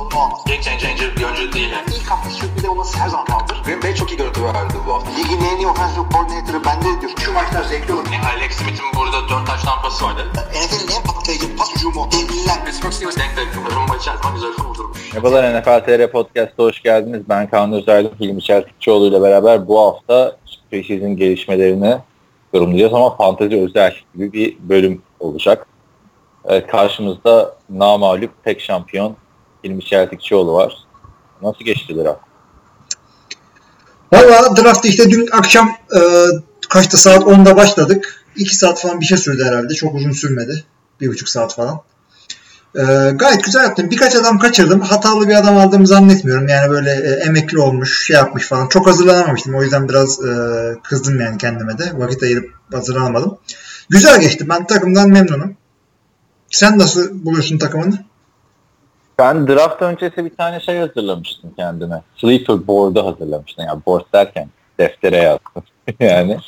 sorunu olmaz. Game changer bir oyuncu değil. Yani. İlk hafta sürpriz olması her zaman kaldır. Green Bay çok iyi görüntü verdi bu hafta. Ligin en iyi offensive coordinator'ı bende diyor. Şu maçlar zevkli olur. Yani Alex Smith'in burada 4 taş tampası vardı. NFL'in en patlayıcı pas hücumu. Devliler. Pittsburgh Steelers denk denk. Rumba içerisinde güzel kurdurmuş. Merhabalar NFL TR Podcast'a hoş geldiniz. Ben Kaan Özaydın, Hilmi Çeltikçioğlu ile beraber bu hafta preseason gelişmelerini yorumlayacağız ama fantezi özel gibi bir bölüm olacak. Evet, karşımızda namağlup tek şampiyon Hilmi Çeltikçioğlu var. Nasıl geçti draft? Valla draft işte dün akşam e, kaçta saat 10'da başladık. 2 saat falan bir şey sürdü herhalde. Çok uzun sürmedi. Bir buçuk saat falan. E, gayet güzel yaptım. Birkaç adam kaçırdım. Hatalı bir adam aldığımı zannetmiyorum. Yani böyle e, emekli olmuş, şey yapmış falan. Çok hazırlanamamıştım. O yüzden biraz e, kızdım yani kendime de. Vakit ayırıp hazırlanamadım. Güzel geçti. Ben takımdan memnunum. Sen nasıl buluyorsun takımını? Ben draft öncesi bir tane şey hazırlamıştım kendime. Sleeper board'u hazırlamıştım. Yani board derken deftere yazdım. yani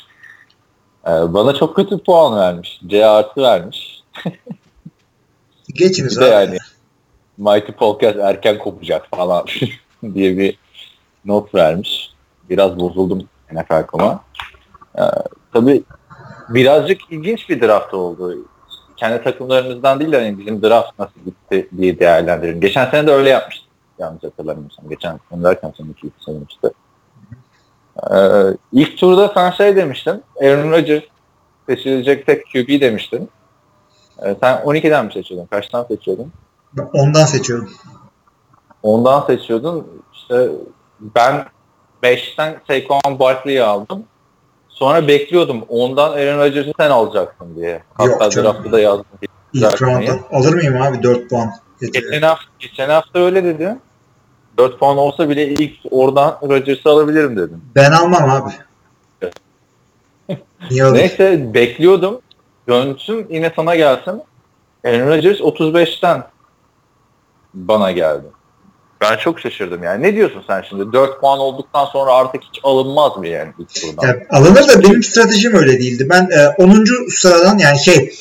e, bana çok kötü puan vermiş. C artı vermiş. Geçiniz abi. yani Mighty Podcast erken kopacak falan diye bir not vermiş. Biraz bozuldum NFL.com'a. Ee, tabii birazcık ilginç bir draft oldu. Kendi takımlarımızdan değil de hani bizim draft nasıl gitti diye değerlendirelim. Geçen sene de öyle yapmıştık. Yanlış hatırlamıyorsam. Geçen sene derken son iki, sene işte. Ee, ilk turda sen şey demiştin. Aaron Rodgers seçilecek tek QB demiştin. Ee, sen 12'den mi seçiyordun? Kaçtan seçiyordun? Ben Ondan seçiyorum. Ondan seçiyordun. İşte ben 5'ten Saquon Barkley'i aldım. Sonra bekliyordum. Ondan Aaron Rodgers'ı sen alacaksın diye. Hatta Yok draftı da yazdım. İlk roundda. Alır mıyım abi 4 puan? Geçen hafta, geçen hafta öyle dedi. 4 puan olsa bile ilk oradan Rodgers'ı alabilirim dedim. Ben almam abi. Niye? Neyse bekliyordum. Dönsün yine sana gelsin. Aaron Rodgers 35'ten bana geldi. Ben çok şaşırdım yani. Ne diyorsun sen şimdi? 4 puan olduktan sonra artık hiç alınmaz mı yani ilk turdan? Ya, alınır da benim stratejim öyle değildi. Ben e, 10. sıradan yani şey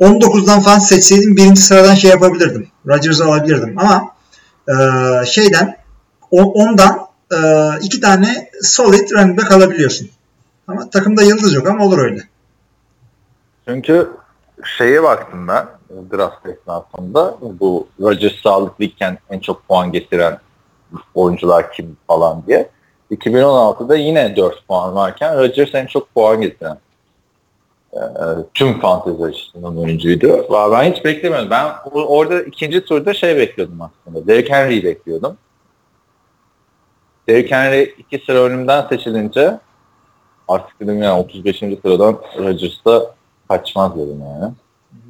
19'dan falan seçseydim birinci sıradan şey yapabilirdim. Rodgers'ı alabilirdim ama e, şeyden o- ondan e, iki tane solid running back alabiliyorsun. Ama takımda yıldız yok ama olur öyle. Çünkü şeye baktım ben draft esnasında bu Rodgers sağlıklıyken en çok puan getiren oyuncular kim falan diye. 2016'da yine 4 puan varken Rodgers en çok puan getiren e, tüm fantezi açısından oyuncuydu. Ben hiç beklemiyordum. Ben orada ikinci turda şey bekliyordum aslında. Derrick Henry'i bekliyordum. Derrick Henry iki sıra önümden seçilince artık dedim yani 35. sıradan Rodgers'ta kaçmaz dedim yani.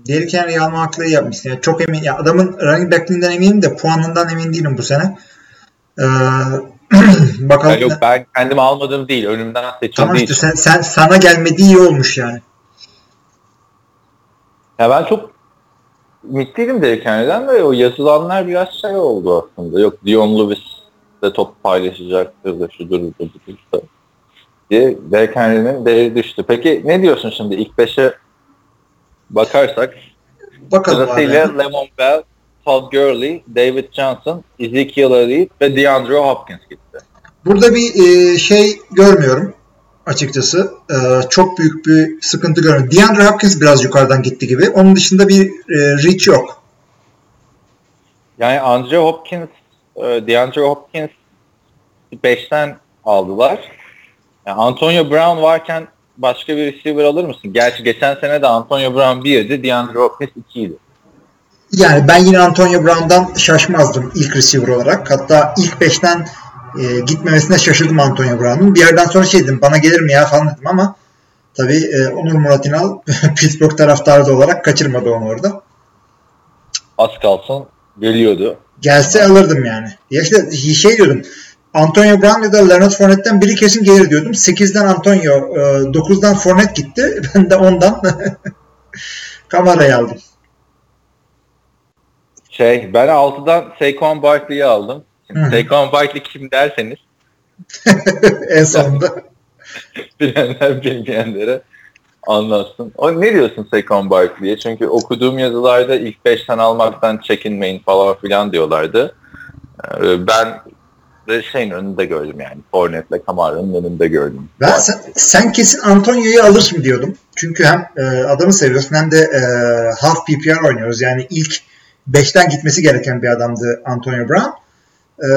Derrick Henry'i alma haklı yapmışsın. Yani çok emin. Ya adamın running back'liğinden eminim de puanından emin değilim bu sene. Ee, bakalım. Ya yok ben kendim almadığım değil. Önümden seçildiği tamam işte sen, sen sana gelmedi iyi olmuş yani. Ya ben çok ümitliydim Derrick Henry'den de o yazılanlar biraz şey oldu aslında. Yok Dion Lewis de top paylaşacaktır da şudur budur budur da diye Derrick Henry'nin değeri düştü. Peki ne diyorsun şimdi ilk beşe bakarsak? Bakalım abi. Sırasıyla Lemon Bell, Todd Gurley, David Johnson, Ezekiel Elliott ve DeAndre Hopkins gitti. Burada bir e, şey görmüyorum açıkçası. E, çok büyük bir sıkıntı görmüyorum. DeAndre Hopkins biraz yukarıdan gitti gibi. Onun dışında bir e, reach yok. Yani Andre Hopkins, e, DeAndre Hopkins 5'ten aldılar. Yani Antonio Brown varken başka bir receiver alır mısın? Gerçi geçen sene de Antonio Brown 1'di, DeAndre Hopkins 2 idi. Yani ben yine Antonio Brown'dan şaşmazdım ilk receiver olarak. Hatta ilk 5'ten e, gitmemesine şaşırdım Antonio Brown'un. Bir yerden sonra şey dedim bana gelir mi ya falan dedim ama tabii e, Onur Murat İnal Pittsburgh taraftarı da olarak kaçırmadı onu orada. Az kalsın geliyordu. Gelse alırdım yani. Ya işte şey diyordum. Antonio Brown ya da Leonard Fournette'den biri kesin gelir diyordum. 8'den Antonio, e, 9'dan Fournette gitti. Ben de ondan kamerayı aldım. Şey, ben 6'dan Saquon Barkley'i aldım. Saquon Barkley kim derseniz en sonunda. Bilenler bilmeyenlere anlatsın. O ne diyorsun Saquon Barkley'e? Çünkü okuduğum yazılarda ilk 5'ten almaktan çekinmeyin falan filan diyorlardı. Ee, Ben de şeyin önünde gördüm yani. Fournette'le Kamara'nın önünde gördüm. Ben sen, sen kesin Antonio'yu alırsın diyordum. Çünkü hem e, adamı seviyorsun hem de e, half PPR oynuyoruz. Yani ilk 5'ten gitmesi gereken bir adamdı Antonio Brown. E,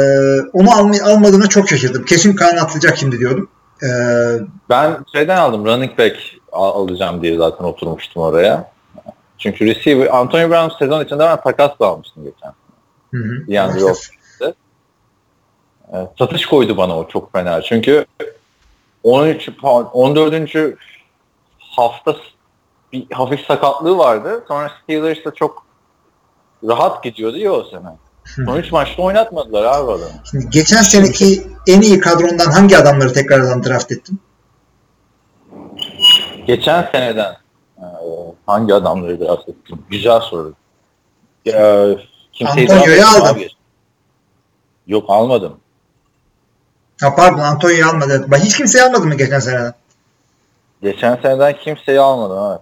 onu alma, almadığına çok şaşırdım. Kesin Kaan atlayacak şimdi diyordum. E, Ben şeyden aldım. Running back al- alacağım diye zaten oturmuştum oraya. Çünkü receiver Antonio Brown sezon içinde ben takasla almıştım geçen. hı hı. Yani yok. Ee, satış koydu bana o çok fena. Çünkü 13 pa- 14. hafta bir hafif sakatlığı vardı. Sonra Steelers'da çok rahat gidiyordu ya o sene. Son 3 maçta oynatmadılar abi adamı. Şimdi geçen seneki en iyi kadrondan hangi adamları tekrardan draft ettin? Geçen seneden e, hangi adamları draft ettim? Güzel soru. Ya, kimseyi Antonio'yu abi. Yok almadım. Ha pardon Antonio'yu almadı. Bak hiç kimseyi almadın mı geçen seneden? Geçen seneden kimseyi almadım abi.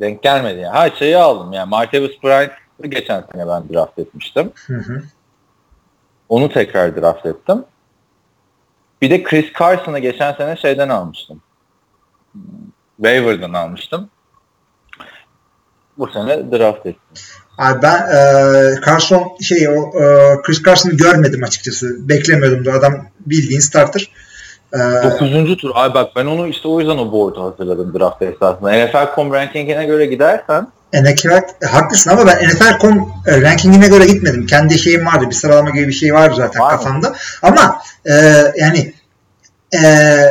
Denk gelmedi yani. Ha şeyi aldım yani. Martavis Bryant'ı geçen sene ben draft etmiştim. Hı hı. Onu tekrar draft ettim. Bir de Chris Carson'ı geçen sene şeyden almıştım. Waiver'dan almıştım. Bu sene draft ettim. Abi ben e, Carson şey o e, Chris Carson'ı görmedim açıkçası. Beklemiyordum da adam bildiğin starter. E, 9. tur. Ay bak ben onu işte o yüzden o board'u hazırladım draft esasında. NFL.com rankingine göre gidersen NFL haklısın ama ben NFL.com e, rankingine göre gitmedim. Kendi şeyim vardı. Bir sıralama gibi bir şey vardı zaten Var mı? kafamda. Ama e, yani e,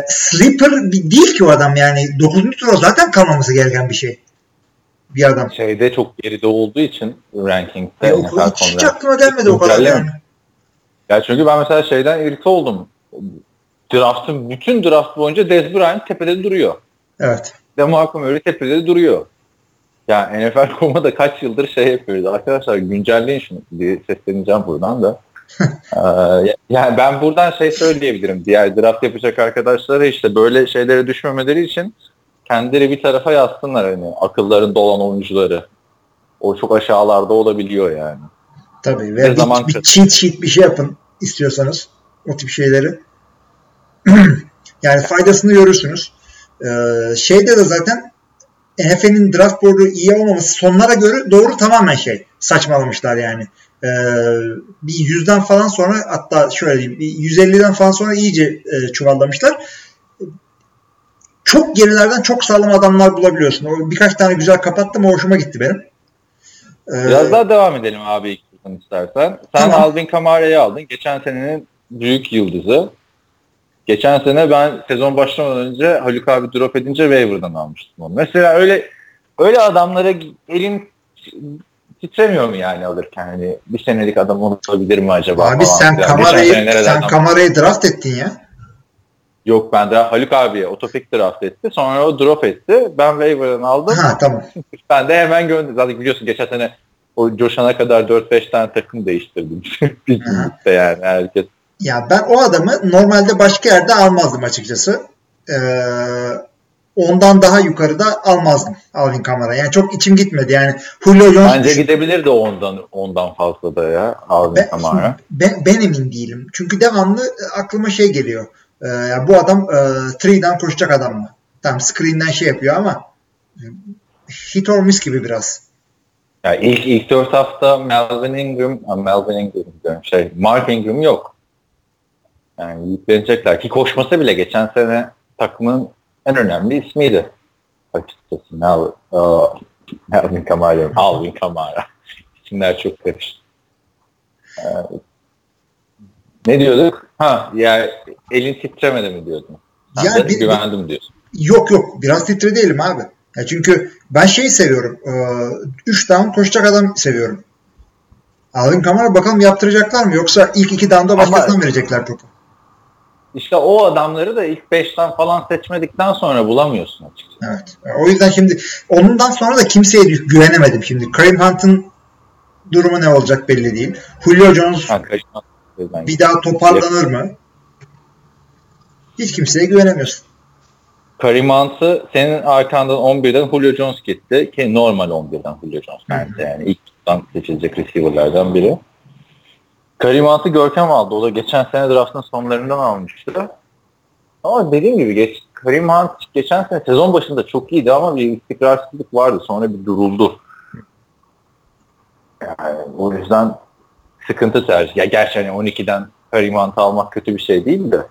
sleeper değil ki o adam yani 9. tura zaten kalmaması gereken bir şey. Bir adam. şeyde çok geride olduğu için rankingde E, o, hiç, hiç aklıma gelmedi o kadar yani. Ya çünkü ben mesela şeyden irite oldum. Draft'ın bütün draft boyunca Dez Bryant tepede duruyor. Evet. Demarco Murray tepede duruyor. Yani NFL.com'a da kaç yıldır şey yapıyoruz. Arkadaşlar güncelleyin şunu diye sesleneceğim buradan da. Ee, yani ben buradan şey söyleyebilirim. Diğer draft yapacak arkadaşlara işte böyle şeylere düşmemeleri için kendileri bir tarafa yazsınlar hani akıllarında olan oyuncuları. O çok aşağılarda olabiliyor yani. Tabii. Ve bir, zaman bir cheat sheet bir şey yapın istiyorsanız. O tip şeyleri. yani faydasını görürsünüz. Ee, şeyde de zaten NFL'in draft board'u iyi olmaması sonlara göre doğru tamamen şey. Saçmalamışlar yani. Ee, bir yüzden falan sonra hatta şöyle diyeyim bir 150'den falan sonra iyice e, çuvallamışlar. Çok gerilerden çok sağlam adamlar bulabiliyorsun. Birkaç tane güzel kapattım. Hoşuma gitti benim. Ee, Biraz daha devam edelim abi istersen. Sen Tamam. Alvin Kamara'yı aldın. Geçen senenin büyük yıldızı. Geçen sene ben sezon başlamadan önce Haluk abi drop edince waiver'dan almıştım onu. Mesela öyle öyle adamlara elin titremiyor mu yani alırken? Hani bir senelik adam olabilir mi acaba? Abi sen kamerayı sen kamerayı draft ettin ya. Yok ben de Haluk abiye otopik draft etti. Sonra o drop etti. Ben waiver'dan aldım. Ha tamam. Ben de hemen gönderdim. Zaten biliyorsun geçen sene o coşana kadar 4-5 tane takım değiştirdim. günlükte yani herkes. Ya ben o adamı normalde başka yerde almazdım açıkçası. Ee, ondan daha yukarıda almazdım Alvin Kamara. Yani çok içim gitmedi. Yani Julio Jones Bence gidebilirdi ondan ondan fazla da ya Alvin ben, Kamara. ben, ben emin değilim. Çünkü devamlı aklıma şey geliyor. Ya bu adam e, koşacak adam mı? Tamam screen'den şey yapıyor ama e, hit or miss gibi biraz. Ya ilk ilk 4 hafta Melvin Ingram, Melvin Ingram diyorum şey, Mark Ingram yok. Yani yüklenecekler ki koşmasa bile geçen sene takımın en önemli ismiydi. Açıkçası Mel, aa, Melvin Kamara, diyorum, Alvin Kamara. İsimler çok karıştı. Ee, ne diyorduk? Ha, ya elin titremedi mi diyordun? Sen Ya bir- güvendim diyorsun. Yok yok biraz titre değilim abi. Ya çünkü ben şeyi seviyorum. 3 down koşacak adam seviyorum. Alvin Kamara bakalım yaptıracaklar mı? Yoksa ilk iki down'da başkasına mı verecekler topu? İşte o adamları da ilk 5'ten falan seçmedikten sonra bulamıyorsun açıkçası. Evet. O yüzden şimdi ondan sonra da kimseye güvenemedim şimdi. Kareem Hunt'ın durumu ne olacak belli değil. Julio Jones Ha, bir daha toparlanır mı? Hiç kimseye güvenemiyorsun. Kareem Hunt'ı senin arkandan 11'den Julio Jones gitti ki normal 11'den Julio Jones bence yani ilk tuttan seçilecek receiver'lardan biri. Kareem Hunt'ı Görkem aldı. O da geçen sene draftın sonlarından almıştı. Ama dediğim gibi geç, Kareem Hunt geçen sene sezon başında çok iyiydi ama bir istikrarsızlık vardı. Sonra bir duruldu. Yani o yüzden sıkıntı tercih. Ya gerçi hani 12'den Kareem Hunt'ı almak kötü bir şey değil de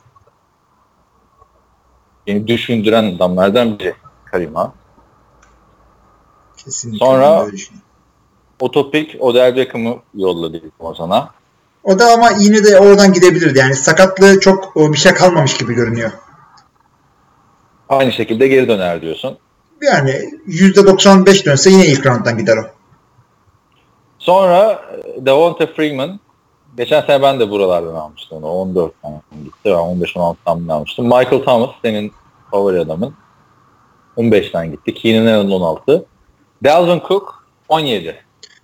beni düşündüren adamlardan biri Hunt. Kesinlikle Sonra-. Otopik Odell Beckham'ı yolladı Ozan'a. O da ama yine de oradan gidebilirdi. Yani sakatlığı çok o, bir şey kalmamış gibi görünüyor. Aynı şekilde geri döner diyorsun. Yani %95 dönse yine ilk rounddan gider o. Sonra e, Devonta Freeman geçen sene ben de buralardan almıştım onu. 14'ten gitti. Ben 15-16'dan almıştım. Michael Thomas senin favori adamın. 15'ten gitti. Keenan Allen 16. Dalvin Cook 17.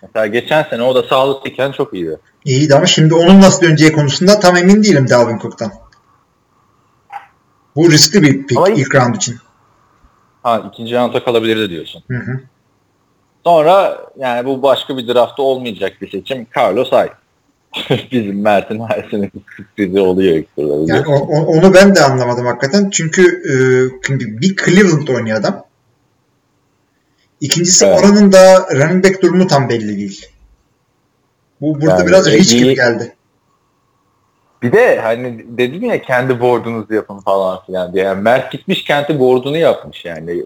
Mesela geçen sene o da sağlıklıyken çok iyiydi. İyiydi ama şimdi onun nasıl döneceği konusunda tam emin değilim Dalvin Cook'tan. Bu riskli bir pick Ama- ilk round için. Ha ikinci rounda kalabilirdi diyorsun. Hı hı. Sonra yani bu başka bir draftta olmayacak bir seçim. Carlos Hyde. Bizim Mert'in bir sürprizi oluyor ilk turda. Yani o- o- onu ben de anlamadım hakikaten. Çünkü e, bir Cleveland oynuyor adam. İkincisi Evet. oranın da running back durumu tam belli değil. Bu burada Yani biraz reach gibi geldi. Bir de hani dedim ya kendi board'unuzu yapın falan filan diye. Yani Mert gitmiş kendi board'unu yapmış yani.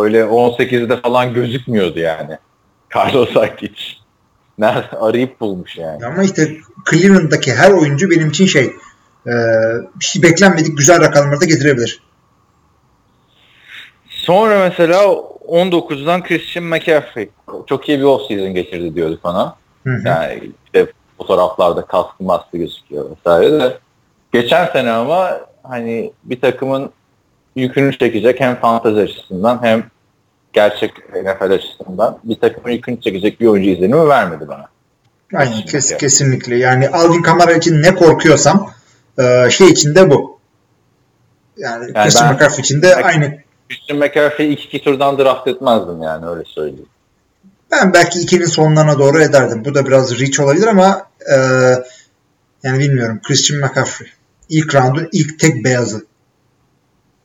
Öyle 18'de falan gözükmüyordu yani. Carlos hiç. Nerede arayıp bulmuş yani. Ama işte Cleveland'daki her oyuncu benim için şey e, hiç beklenmedik güzel rakamları da getirebilir. Sonra mesela 19'dan Christian McCaffrey. Çok iyi bir off-season geçirdi diyorduk ona. Hı hı. Yani işte fotoğraflarda kaskı maskı gözüküyor vesaire de. Geçen sene ama hani bir takımın yükünü çekecek hem fantezi açısından hem gerçek NFL açısından bir takımın yükünü çekecek bir oyuncu izlenimi vermedi bana. Aynen kes, kesinlikle. Yani Alvin Kamara için ne korkuyorsam e, şey için de bu. Yani, Yani Christian McCaffrey için de aynı. Christian McCaffrey'i ilk iki turdan draft etmezdim yani öyle söyleyeyim. Ben belki ikinin sonlarına doğru ederdim. Bu da biraz reach olabilir ama e, yani bilmiyorum. Christian McCaffrey. İlk roundun ilk tek beyazı.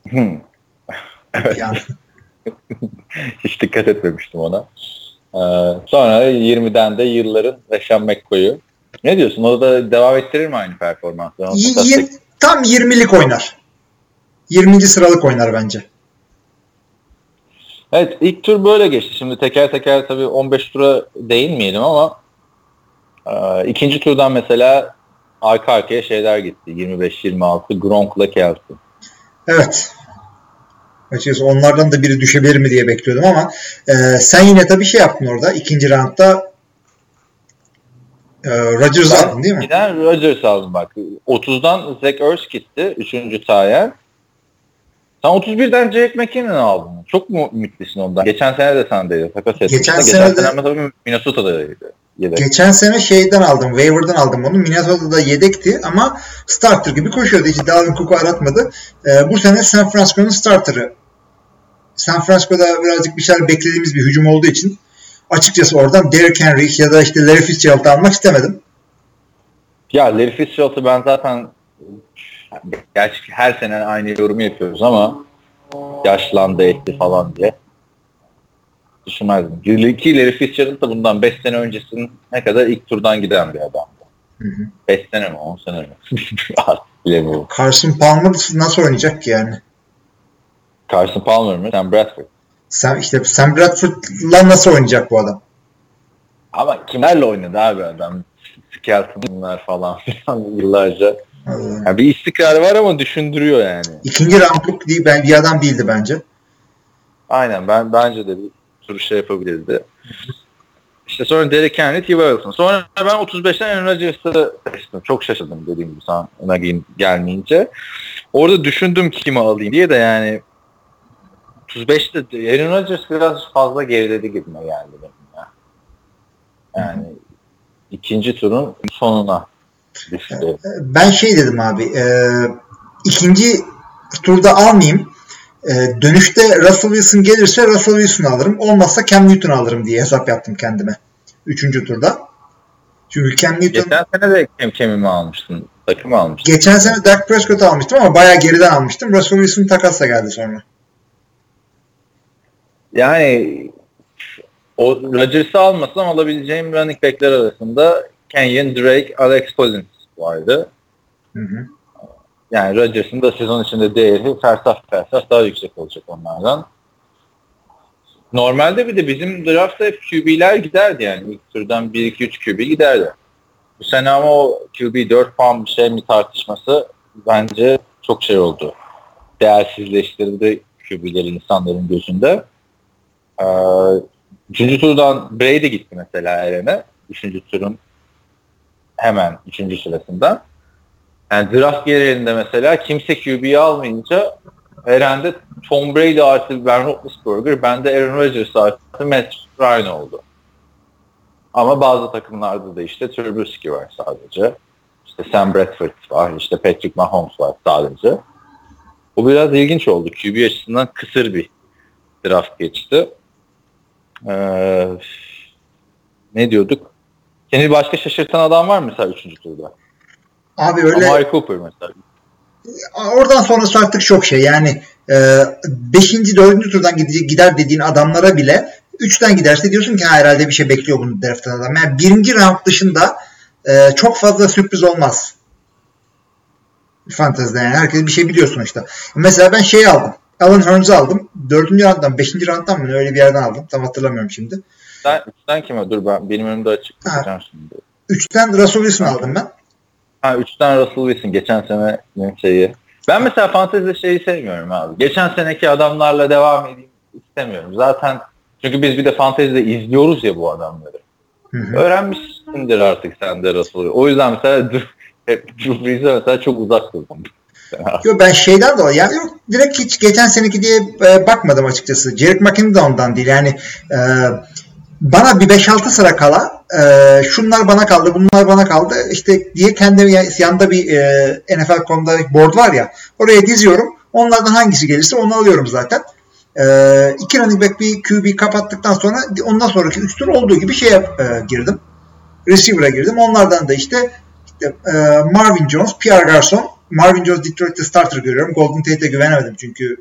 Hmm. Yani Hiç dikkat etmemiştim ona. Ee, sonra 20'den de yılların Reşan McCoy'u. Ne diyorsun? O da devam ettirir mi aynı performansı? Y- y- tam 20'lik oynar. 20. sıralık oynar bence. Evet ilk tur böyle geçti. Şimdi teker teker tabii 15 tura değinmeyelim ama e, ikinci turdan mesela arka arkaya şeyler gitti. 25-26 Gronk'la Kelsey. Evet. Açıkçası onlardan da biri düşebilir mi diye bekliyordum ama e, sen yine tabii şey yaptın orada. ikinci roundda e, Rodgers'ı aldın değil mi? Giden Rodgers aldım bak. 30'dan Zach Ertz gitti. Üçüncü tayer. Sen 31'den Jake McKinnon aldın. Çok mu ümitlisin ondan? Geçen sene de sendeydi. Takas etmiştin. Geçen Geçen sene de- sene tabii Minnesota'daydı. Yedek. Geçen sene şeyden aldım. Waiver'dan aldım onu. Minnesota'da yedekti ama starter gibi koşuyordu. Hiç Dalvin Cook'u aratmadı. E, bu sene San Francisco'nun starterı. San Francisco'da birazcık bir şeyler beklediğimiz bir hücum olduğu için açıkçası oradan Derrick Henry ya da işte Larry Fitzgerald'ı almak istemedim. Ya Larry Fitzgerald'ı ben zaten gerçi her sene aynı yorumu yapıyoruz ama yaşlandı etti falan diye düşünmezdim. Ki Larry Fitzgerald da bundan 5 sene öncesinin ne kadar ilk turdan giden bir adamdı. Hı hı. 5 sene mi 10 sene mi? Bilemiyorum. Carson Palmer nasıl oynayacak ki yani? Carson Palmer mı? Sam Bradford. Sam, işte Sam Bradford'la nasıl oynayacak bu adam? Ama kimlerle oynadı abi adam? Skelton'lar falan filan yıllarca. Yani bir istikrarı var ama düşündürüyor yani. İkinci roundluk değil, ben bir adam değildi bence. Aynen ben bence de bir tür şey yapabilirdi. İşte sonra Derek Henry, T. Wilson. Sonra ben 35'ten Aaron Rodgers'ı seçtim. Çok şaşırdım dediğim gibi sana gel- gelmeyince. Orada düşündüm kimi alayım diye de yani 35'te Aaron Rodgers biraz fazla geriledi gibime geldi benim ya. Yani ikinci turun sonuna düştü. Ben şey dedim abi, e, ikinci turda almayayım. E, dönüşte Russell Wilson gelirse Russell Wilson alırım. Olmazsa Cam Newton alırım diye hesap yaptım kendime. Üçüncü turda. Çünkü Cam Newton Geçen sene de Cam Cam'i almıştın? Takım almıştın. geçen sene Dak Prescott almıştım ama bayağı geriden almıştım. Russell Wilson takasla geldi sonra. Yani o Rodgers'ı almasam alabileceğim running backler arasında Kenyon Drake, Alex Collins vardı. Hı hı. Yani Rodgers'ın da sezon içinde değeri fersah fersah daha yüksek olacak onlardan. Normalde bir de bizim draftta hep QB'ler giderdi yani. İlk turdan 1-2-3 QB giderdi. Bu sene ama o QB 4 puan bir şey mi tartışması bence çok şey oldu. Değersizleştirdi QB'leri insanların gözünde. Ee, üçüncü turdan Brady gitti mesela Eren'e. Üçüncü turun hemen üçüncü sırasında. Yani draft genelinde mesela kimse QB'yi almayınca Eren'de Tom Brady artı Ben Roethlisberger, bende Aaron Rodgers artı Matt Ryan oldu. Ama bazı takımlarda da işte Trubisky var sadece. İşte Sam Bradford var, işte Patrick Mahomes var sadece. Bu biraz ilginç oldu. QB açısından kısır bir draft geçti. Ee, ne diyorduk? Seni başka şaşırtan adam var mı mesela 3. turda? Abi öyle Amari Cooper mesela. oradan sonrası artık çok şey. Yani 5. 4. turdan gidecek, gider dediğin adamlara bile 3'ten giderse diyorsun ki ha, herhalde bir şey bekliyor bunu drafttan adam. Yani birinci round dışında e, çok fazla sürpriz olmaz. Fantezide yani herkes bir şey biliyor sonuçta. Mesela ben şey aldım. Alan Hearns'ı aldım. 4. rounddan 5. rounddan mı öyle bir yerden aldım. Tam hatırlamıyorum şimdi. Sen, üçten kime? Dur ben benim önümde açık Ha. şimdi. 3'ten Russell Wilson aldım ben. Ha üçten Russell Wilson geçen senenin şeyi. Ben mesela fantezide şeyi sevmiyorum abi. Geçen seneki adamlarla devam edeyim istemiyorum. Zaten çünkü biz bir de fantezide izliyoruz ya bu adamları. Hı hı. Öğrenmişsindir artık sen de Russell. O yüzden mesela Drew- Brees'e mesela çok uzak durdum. Yok ben şeyden dolayı yani yok direkt hiç geçen seneki diye e, bakmadım açıkçası. Jared McKinnon da ondan değil. Yani e, bana bir 5-6 sıra kala e, şunlar bana kaldı, bunlar bana kaldı işte diye kendi ya- yanında bir e, NFL.com'da board var ya oraya diziyorum. Onlardan hangisi gelirse onu alıyorum zaten. E, iki running back bir QB kapattıktan sonra ondan sonraki 3 tur olduğu gibi şeye e, girdim. Receiver'a girdim. Onlardan da işte, işte e, Marvin Jones, Pierre Garçon, Marvin Jones Detroit'te starter görüyorum. Golden Tate'e güvenemedim çünkü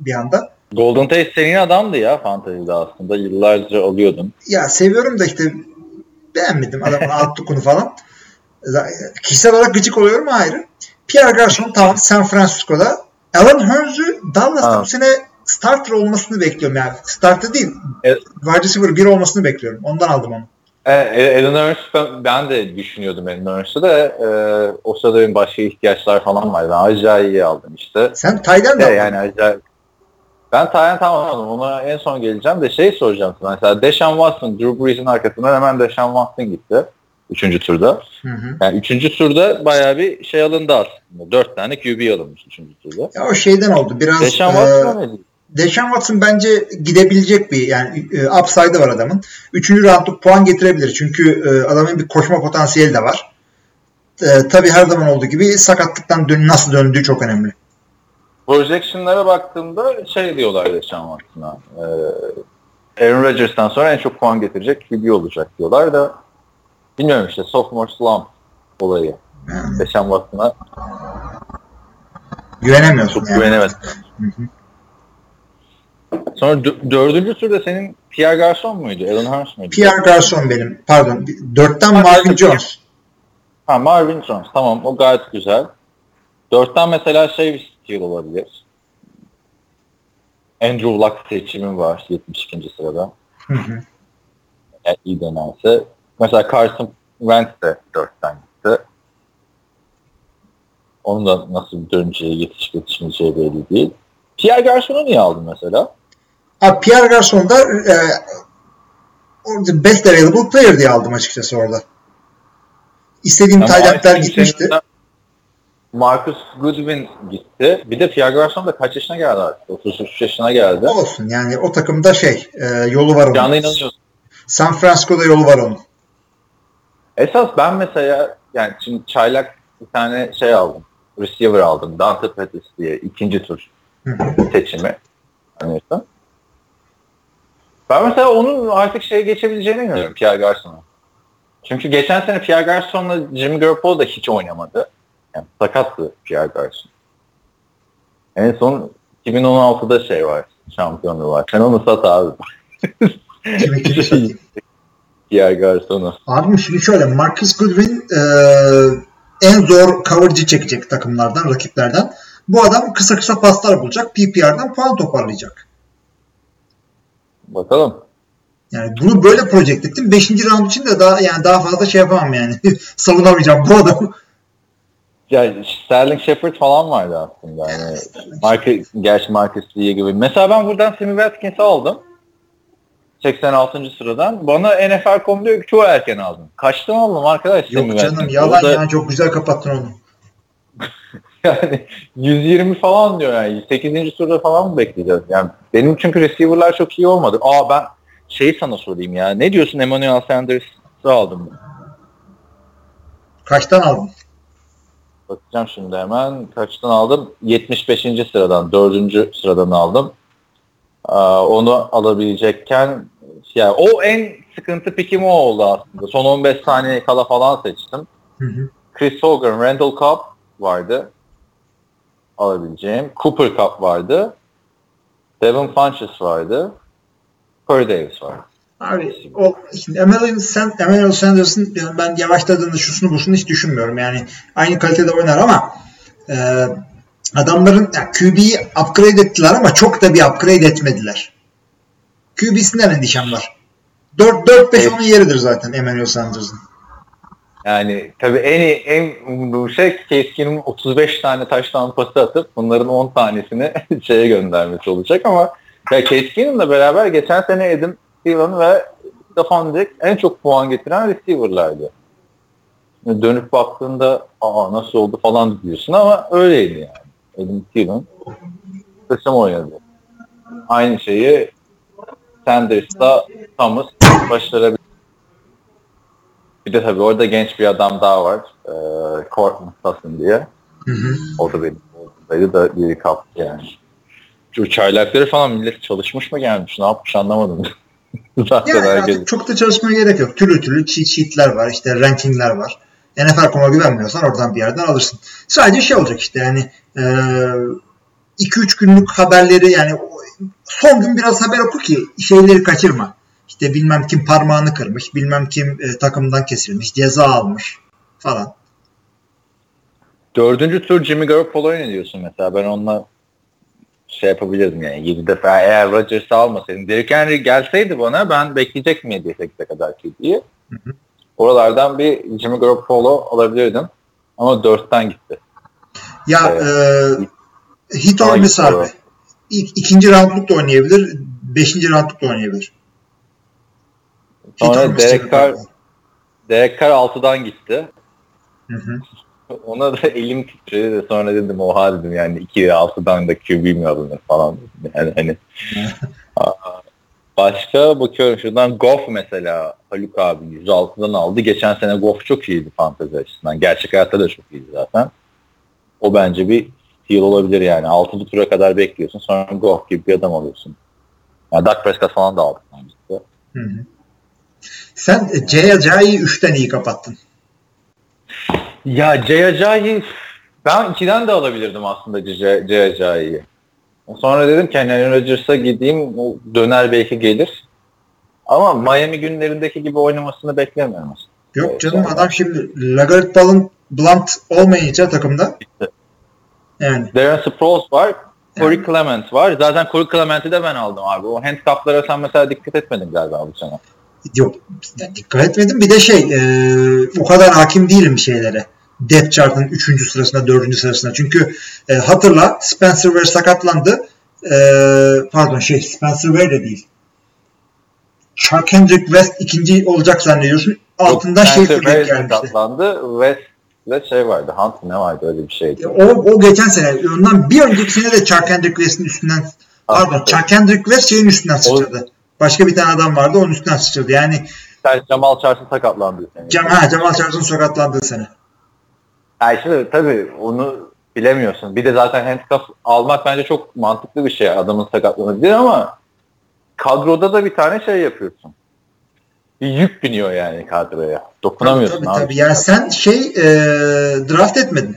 bir anda. Golden Tate senin adamdı ya fantezide aslında. Yıllarca alıyordun. Ya seviyorum da işte beğenmedim adamın alt tukunu falan. Kişisel olarak gıcık oluyorum ayrı. Pierre Garçon tamam San Francisco'da. Alan Hearns'ü Dallas'ta bu sene starter olmasını bekliyorum yani. Starter değil. Evet. Wide receiver 1 olmasını bekliyorum. Ondan aldım onu. E, Alan Ernst ben, ben de düşünüyordum Alan Ernst'ı da e, o sırada benim başka ihtiyaçlar falan vardı. Ben Ajayi'yi aldım işte. Sen Tayden de aldın. yani acayip. Ben Tayland tamam aldım. Ona en son geleceğim de şey soracağım sana. Mesela Deshaun Watson, Drew Brees'in arkasından hemen Deshaun Watson gitti. Üçüncü turda. Hı hı. Yani üçüncü turda bayağı bir şey alındı aslında. Dört tane QB alınmış üçüncü turda. Ya o şeyden oldu. Biraz Deshaun e, Watson ne Deshaun Watson bence gidebilecek bir yani e, upside'ı var adamın. Üçüncü roundluk puan getirebilir. Çünkü e, adamın bir koşma potansiyeli de var. E, tabii her zaman olduğu gibi sakatlıktan dön nasıl döndüğü çok önemli. Projection'lara baktığımda şey diyorlar Deshaun Watson'a. E, Aaron Rodgers'tan sonra en çok puan getirecek QB olacak diyorlar da bilmiyorum işte sophomore slump olayı. Yani Deshaun Watson'a güvenemiyorsun çok yani. hı. Sonra dö- dördüncü turda senin Pierre Garçon muydu? Alan Hurst muydu? Pierre Garçon benim. Pardon. Dörtten Ha, Marvin Jones. Ha Marvin Jones. Tamam o gayet güzel. Dörtten mesela şey steal olabilir. Andrew Luck seçimi var 72. sırada. Hı hı. Eğer iyi dönerse. Mesela Carson Wentz de dörtten gitti. Onun da nasıl döneceği, yetişip yetişmeyeceği belli değil. Pierre Garçon'u niye aldın mesela? Abi Pierre Garçon da e, orada best available player diye aldım açıkçası orada. İstediğim aynı gitmişti. senin- Marcus Goodwin gitti. Bir de Pierre Garçon da kaç yaşına geldi artık? 33 yaşına geldi. Olsun yani o takımda şey e, yolu var onun. Canlı inanıyorsun. San Francisco'da yolu var onun. Esas ben mesela yani şimdi çaylak bir tane şey aldım. Receiver aldım. Dante Pettis diye ikinci tur. seçimi. Anlıyorsun. Ben mesela onun artık şeye geçebileceğini inanıyorum Pierre Garçon'a. Çünkü geçen sene Pierre Garçon'la Jimmy Garoppolo da hiç oynamadı. Yani sakattı Pierre Garçon. En son 2016'da şey var. Şampiyonluğu var. Sen onu sat abi. Kimi kimi satayım. Pierre Garçon'u. Abim şimdi şöyle Marcus Goodwin e, en zor coverage'ı çekecek takımlardan, rakiplerden. Bu adam kısa kısa paslar bulacak. PPR'dan puan toparlayacak. Bakalım. Yani bunu böyle project ettim. 5. round için de daha yani daha fazla şey yapamam yani. Savunamayacağım bu adamı. Ya Sterling Shepard falan vardı aslında. Yani Marcus, gerçi Marcus Lee gibi. Mesela ben buradan Sammy Watkins'i aldım. 86. sıradan. Bana NFL.com diyor ki çok erken aldım. Kaçtan aldım arkadaş Sammy Yok canım Watkins? yalan Orada ya çok güzel kapattın onu. Yani 120 falan diyor yani. 8. turda falan mı bekleyeceğiz? Yani benim çünkü receiver'lar çok iyi olmadı. Aa ben şeyi sana sorayım ya. Ne diyorsun Emmanuel Sanders'ı aldım. Kaçtan aldın? Bakacağım şimdi hemen. Kaçtan aldım? 75. sıradan, 4. sıradan aldım. Aa, onu alabilecekken yani o en sıkıntı pikim o oldu aslında. Son 15 saniye kala falan seçtim. Hı hı. Chris Hogan, Randall Cobb vardı. Alabileceğim. Cooper Cup vardı. Devin Funches vardı. Corey Davis vardı. Abi o şimdi Emmanuel, San, Emmanuel Sanders'ın yani ben yavaşladığında şusunu busunu hiç düşünmüyorum. Yani aynı kalitede oynar ama e, adamların yani QB'yi upgrade ettiler ama çok da bir upgrade etmediler. QB'sinden endişem var. 4-5 onun yeridir zaten Emmanuel Sanders'ın. Yani tabii en iyi, en umduğum şey Keskin'in 35 tane taştan pası atıp bunların 10 tanesini şeye göndermesi olacak ama ya Keskin'inle beraber geçen sene Adam Thielen ve Stefan Diggs en çok puan getiren receiver'lardı. Yani dönüp baktığında aa nasıl oldu falan diyorsun ama öyleydi yani. Adam Thielen kısım oynadı. Aynı şeyi Sanders'la Thomas başarabilir. Bir de tabii orada genç bir adam daha var. Ee, Courtney Sutton diye. Hı hı. O da benim oradaydı da biri kaptı yani. Şu çaylakları falan millet çalışmış mı gelmiş? Ne yapmış anlamadım. Zaten Yani herkes. çok da çalışmaya gerek yok. Türlü türlü cheat sheet'ler var, işte rankingler var. NFL.com'a güvenmiyorsan oradan bir yerden alırsın. Sadece şey olacak işte yani 2-3 günlük haberleri yani son gün biraz haber oku ki şeyleri kaçırma. İşte bilmem kim parmağını kırmış, bilmem kim e, takımdan kesilmiş, ceza almış falan. Dördüncü tur Jimmy Garoppolo'ya ne diyorsun mesela? Ben onunla şey yapabilirdim yani 7 defa eğer Rodgers'ı almasaydım. Derrick Henry gelseydi bana ben bekleyecek mi 7-8'e kadar ki diye. Oralardan bir Jimmy Garoppolo alabilirdim. Ama 4'ten gitti. Ya Evet. e, hit miss abi. İlk, ikinci roundluk da oynayabilir, beşinci roundluk da oynayabilir. Sonra Derek Carr. Derek Carr 6'dan gitti. Hı hı. Ona da elim titredi de sonra dedim oha dedim yani 2 6'dan da QB mi alınır falan. Yani hani başka bakıyorum şuradan Goff mesela Haluk abi 106'dan aldı. Geçen sene Goff çok iyiydi fantezi açısından. Gerçek hayatta da çok iyiydi zaten. O bence bir steal olabilir yani. 6. tura kadar bekliyorsun. Sonra Goff gibi bir adam alıyorsun. Yani Dak Prescott falan da aldık bence. Hı hı. Sen e, C'ye C'yi 3'ten iyi kapattın. Ya Ceyacay'ı ben 2'den de alabilirdim aslında Ceyacay'ı. Sonra dedim ki hani Rodgers'a gideyim o döner belki gelir. Ama Miami günlerindeki gibi oynamasını beklemiyorum aslında. Yok canım adam şimdi Lagarde Ball'ın Blunt olmayınca takımda yani Darren Sproles var. Corey Clement var. Zaten Corey Clement'i de ben aldım abi. O handcuff'lara sen mesela dikkat etmedin galiba bu sene. yok yani dikkat etmedim. Bir de şey e, o kadar hakim değilim şeylere. Depth chart'ın 3. sırasına 4. sırasına. Çünkü e, hatırla Spencer Ware sakatlandı. E, pardon şey Spencer Ware de değil. Chuck Hendrick West ikinci olacak zannediyorsun. Altında Yok, şey Spencer fırlayıp Ware gelmişti. sakatlandı. West ve şey vardı. Hunt ne vardı öyle bir şeydi. O, o geçen sene. Ondan bir önceki sene de Chuck Hendrick West'in üstünden pardon evet. Chuck Hendrick West şeyin üstünden sıçradı. Başka bir tane adam vardı onun üstünden sıçradı. Yani Sen Jamal Charles'ın sakatlandığı sene. Cem, ha, Cemal Charles'ın sakatlandığı sene. Ya işte tabii onu bilemiyorsun. Bir de zaten handcuff almak bence çok mantıklı bir şey adamın sakatlanabilir ama kadroda da bir tane şey yapıyorsun. Bir yük biniyor yani kadroya. Dokunamıyorsun tabii, abi. Tabii. Yani sen şey e, draft etmedin.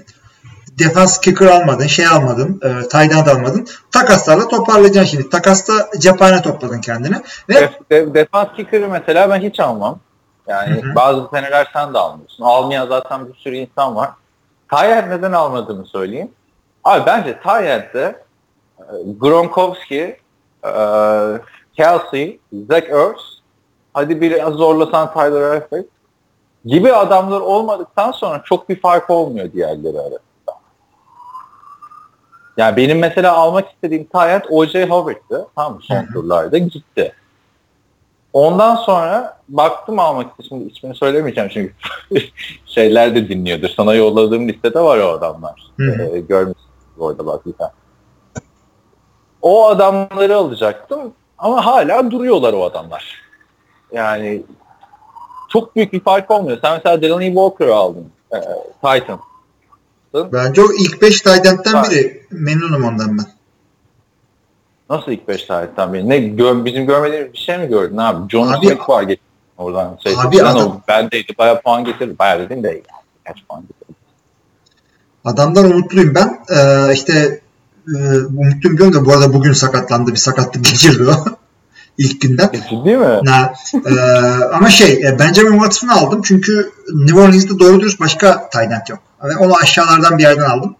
Defans kicker almadın, şey almadın, e, end almadın. Takaslarla toparlayacaksın şimdi. Takasta cephane topladın kendine. Ve Def, de, defans kicker'ı mesela ben hiç almam. Yani Hı hı. bazı seneler sen de almıyorsun. Almayan zaten bir sürü insan var. Tayent neden almadığımı söyleyeyim. Abi bence Tayent'te e, Gronkowski, e, Kelsey, Zach Ertz, hadi biraz zorlasan Tyler Eifert gibi adamlar olmadıktan sonra çok bir fark olmuyor diğerleri arasında. Yani benim mesela almak istediğim Tayent O.J. Howard'tı. Tamam mı? Son turlarda gitti. Ondan sonra baktım almak için. Şimdi ismini söylemeyeceğim çünkü şeyler de dinliyordur. Sana yolladığım listede var o adamlar. Ee, görmüşsün orada bak bir tane. O adamları alacaktım ama hala duruyorlar o adamlar. Yani çok büyük bir fark olmuyor. Sen mesela Delaney Walker'ı aldın. E, Titan. bence o ilk 5 tight end'den Var. biri. Memnunum ondan ben. Nasıl ilk 5 tarihten beri? Ne gö bizim görmediğimiz bir şey mi gördün abi? John Abi- Smith var getirdi oradan. Şey, Abi adam- o bendeydi. Bayağı puan getirdi. Bayağı dedim de kaç puan getirdi. Adamdan umutluyum ben. Ee, işte e, umutluyum diyorum da bu arada bugün sakatlandı. Bir sakatlık geçirdi o. ilk günden. E, Ciddi mi? Na, e, ama şey e, Benjamin Watson'ı aldım çünkü New Orleans'da doğru dürüst başka tight yok. Ve onu aşağılardan bir yerden aldım.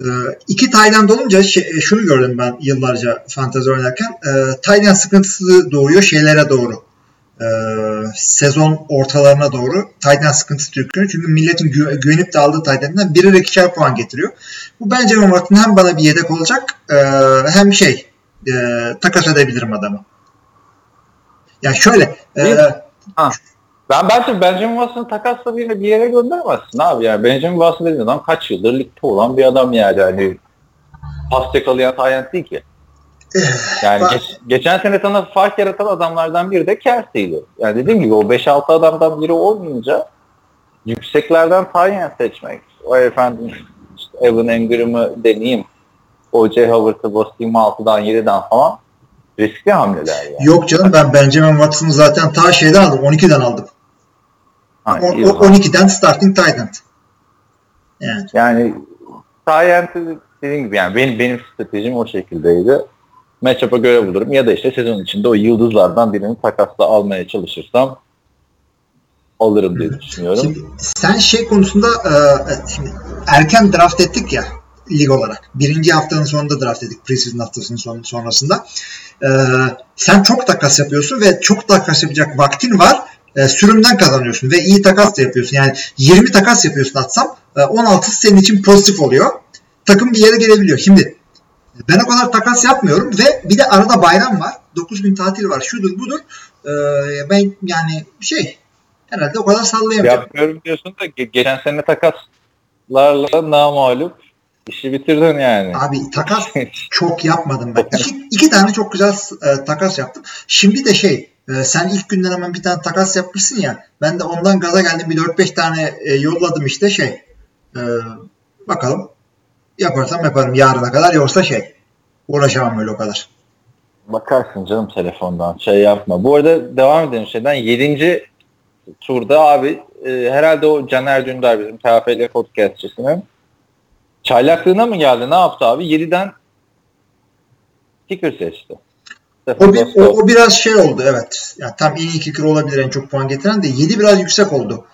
E, iki end olunca şey, e, şunu gördüm ben yıllarca fantezi oynarken. E, end sıkıntısı doğuyor şeylere doğru. E, sezon ortalarına doğru end sıkıntısı çıkıyor. Çünkü milletin gü- güvenip de aldığı end'den birer ikişer puan getiriyor. Bu Benjamin Watson hem bana bir yedek olacak e, hem şey e, takas edebilirim adamı. Ya şöyle e, Bir- Ben bence Benjamin Watson'ı takasla bir, bir yere gönderemezsin abi. Yani Benjamin Watson dediğin adam kaç yıldır ligde olan bir adam yani. Hani pas yakalayan talent değil ki. Yani Bak- geç- geçen sene sana fark yaratan adamlardan biri de Kelsey'di. Yani dediğim gibi o 5-6 adamdan biri olmayınca yükseklerden talent seçmek. O efendim işte Evan Engram'ı deneyeyim. O.J. Howard'ı basayım 6'dan 7'den falan. Riskli hamleler yani. yok canım ben Benjamin Watson'ı zaten ta şeyden aldım 12'den aldım. Ha, O, o- o zaman. 12'den starting tight end. Yani Yani Tyent'i dediğim gibi yani benim, benim stratejim o şekildeydi. Matchup'a göre bulurum ya da işte sezon içinde o yıldızlardan birini takasla almaya çalışırsam alırım diye düşünüyorum. Şimdi sen şey konusunda e, şimdi erken draft ettik ya lig olarak. Birinci haftanın sonunda draft ettik. Preseason haftasının son, sonrasında. E, sen çok takas yapıyorsun ve çok takas yapacak vaktin var. E, sürümden kazanıyorsun ve iyi takas da yapıyorsun. Yani 20 takas yapıyorsun atsam e, 16 senin için pozitif oluyor. Takım bir yere gelebiliyor. Şimdi ben o kadar takas yapmıyorum ve bir de arada bayram var. 9 gün tatil var. Şudur budur. E, ben yani şey herhalde o kadar sallayamayacağım. Yapmıyorum diyorsun da ge- geçen sene takaslarla namalup işi bitirdin yani. Abi takas çok yapmadım ben. İki, iki tane çok güzel e, takas yaptım. Şimdi de şey e, sen ilk günden hemen bir tane takas yapmışsın ya. Ben de ondan gaza geldim. Bir 4-5 tane e, yolladım işte şey. E, bakalım. Yaparsam yaparım yarına kadar. Yoksa şey uğraşamam öyle o kadar. Bakarsın canım telefondan şey yapma. Bu arada devam edelim şeyden. 7. turda abi e, herhalde o Caner Dündar bizim TFL podcastçisinin çaylaklığına mı geldi ne yaptı abi? 7'den kicker seçti. O, bir, o, o biraz şey oldu evet. Yani tam en iyi kicker olabilir en çok puan getiren de 7 biraz yüksek oldu.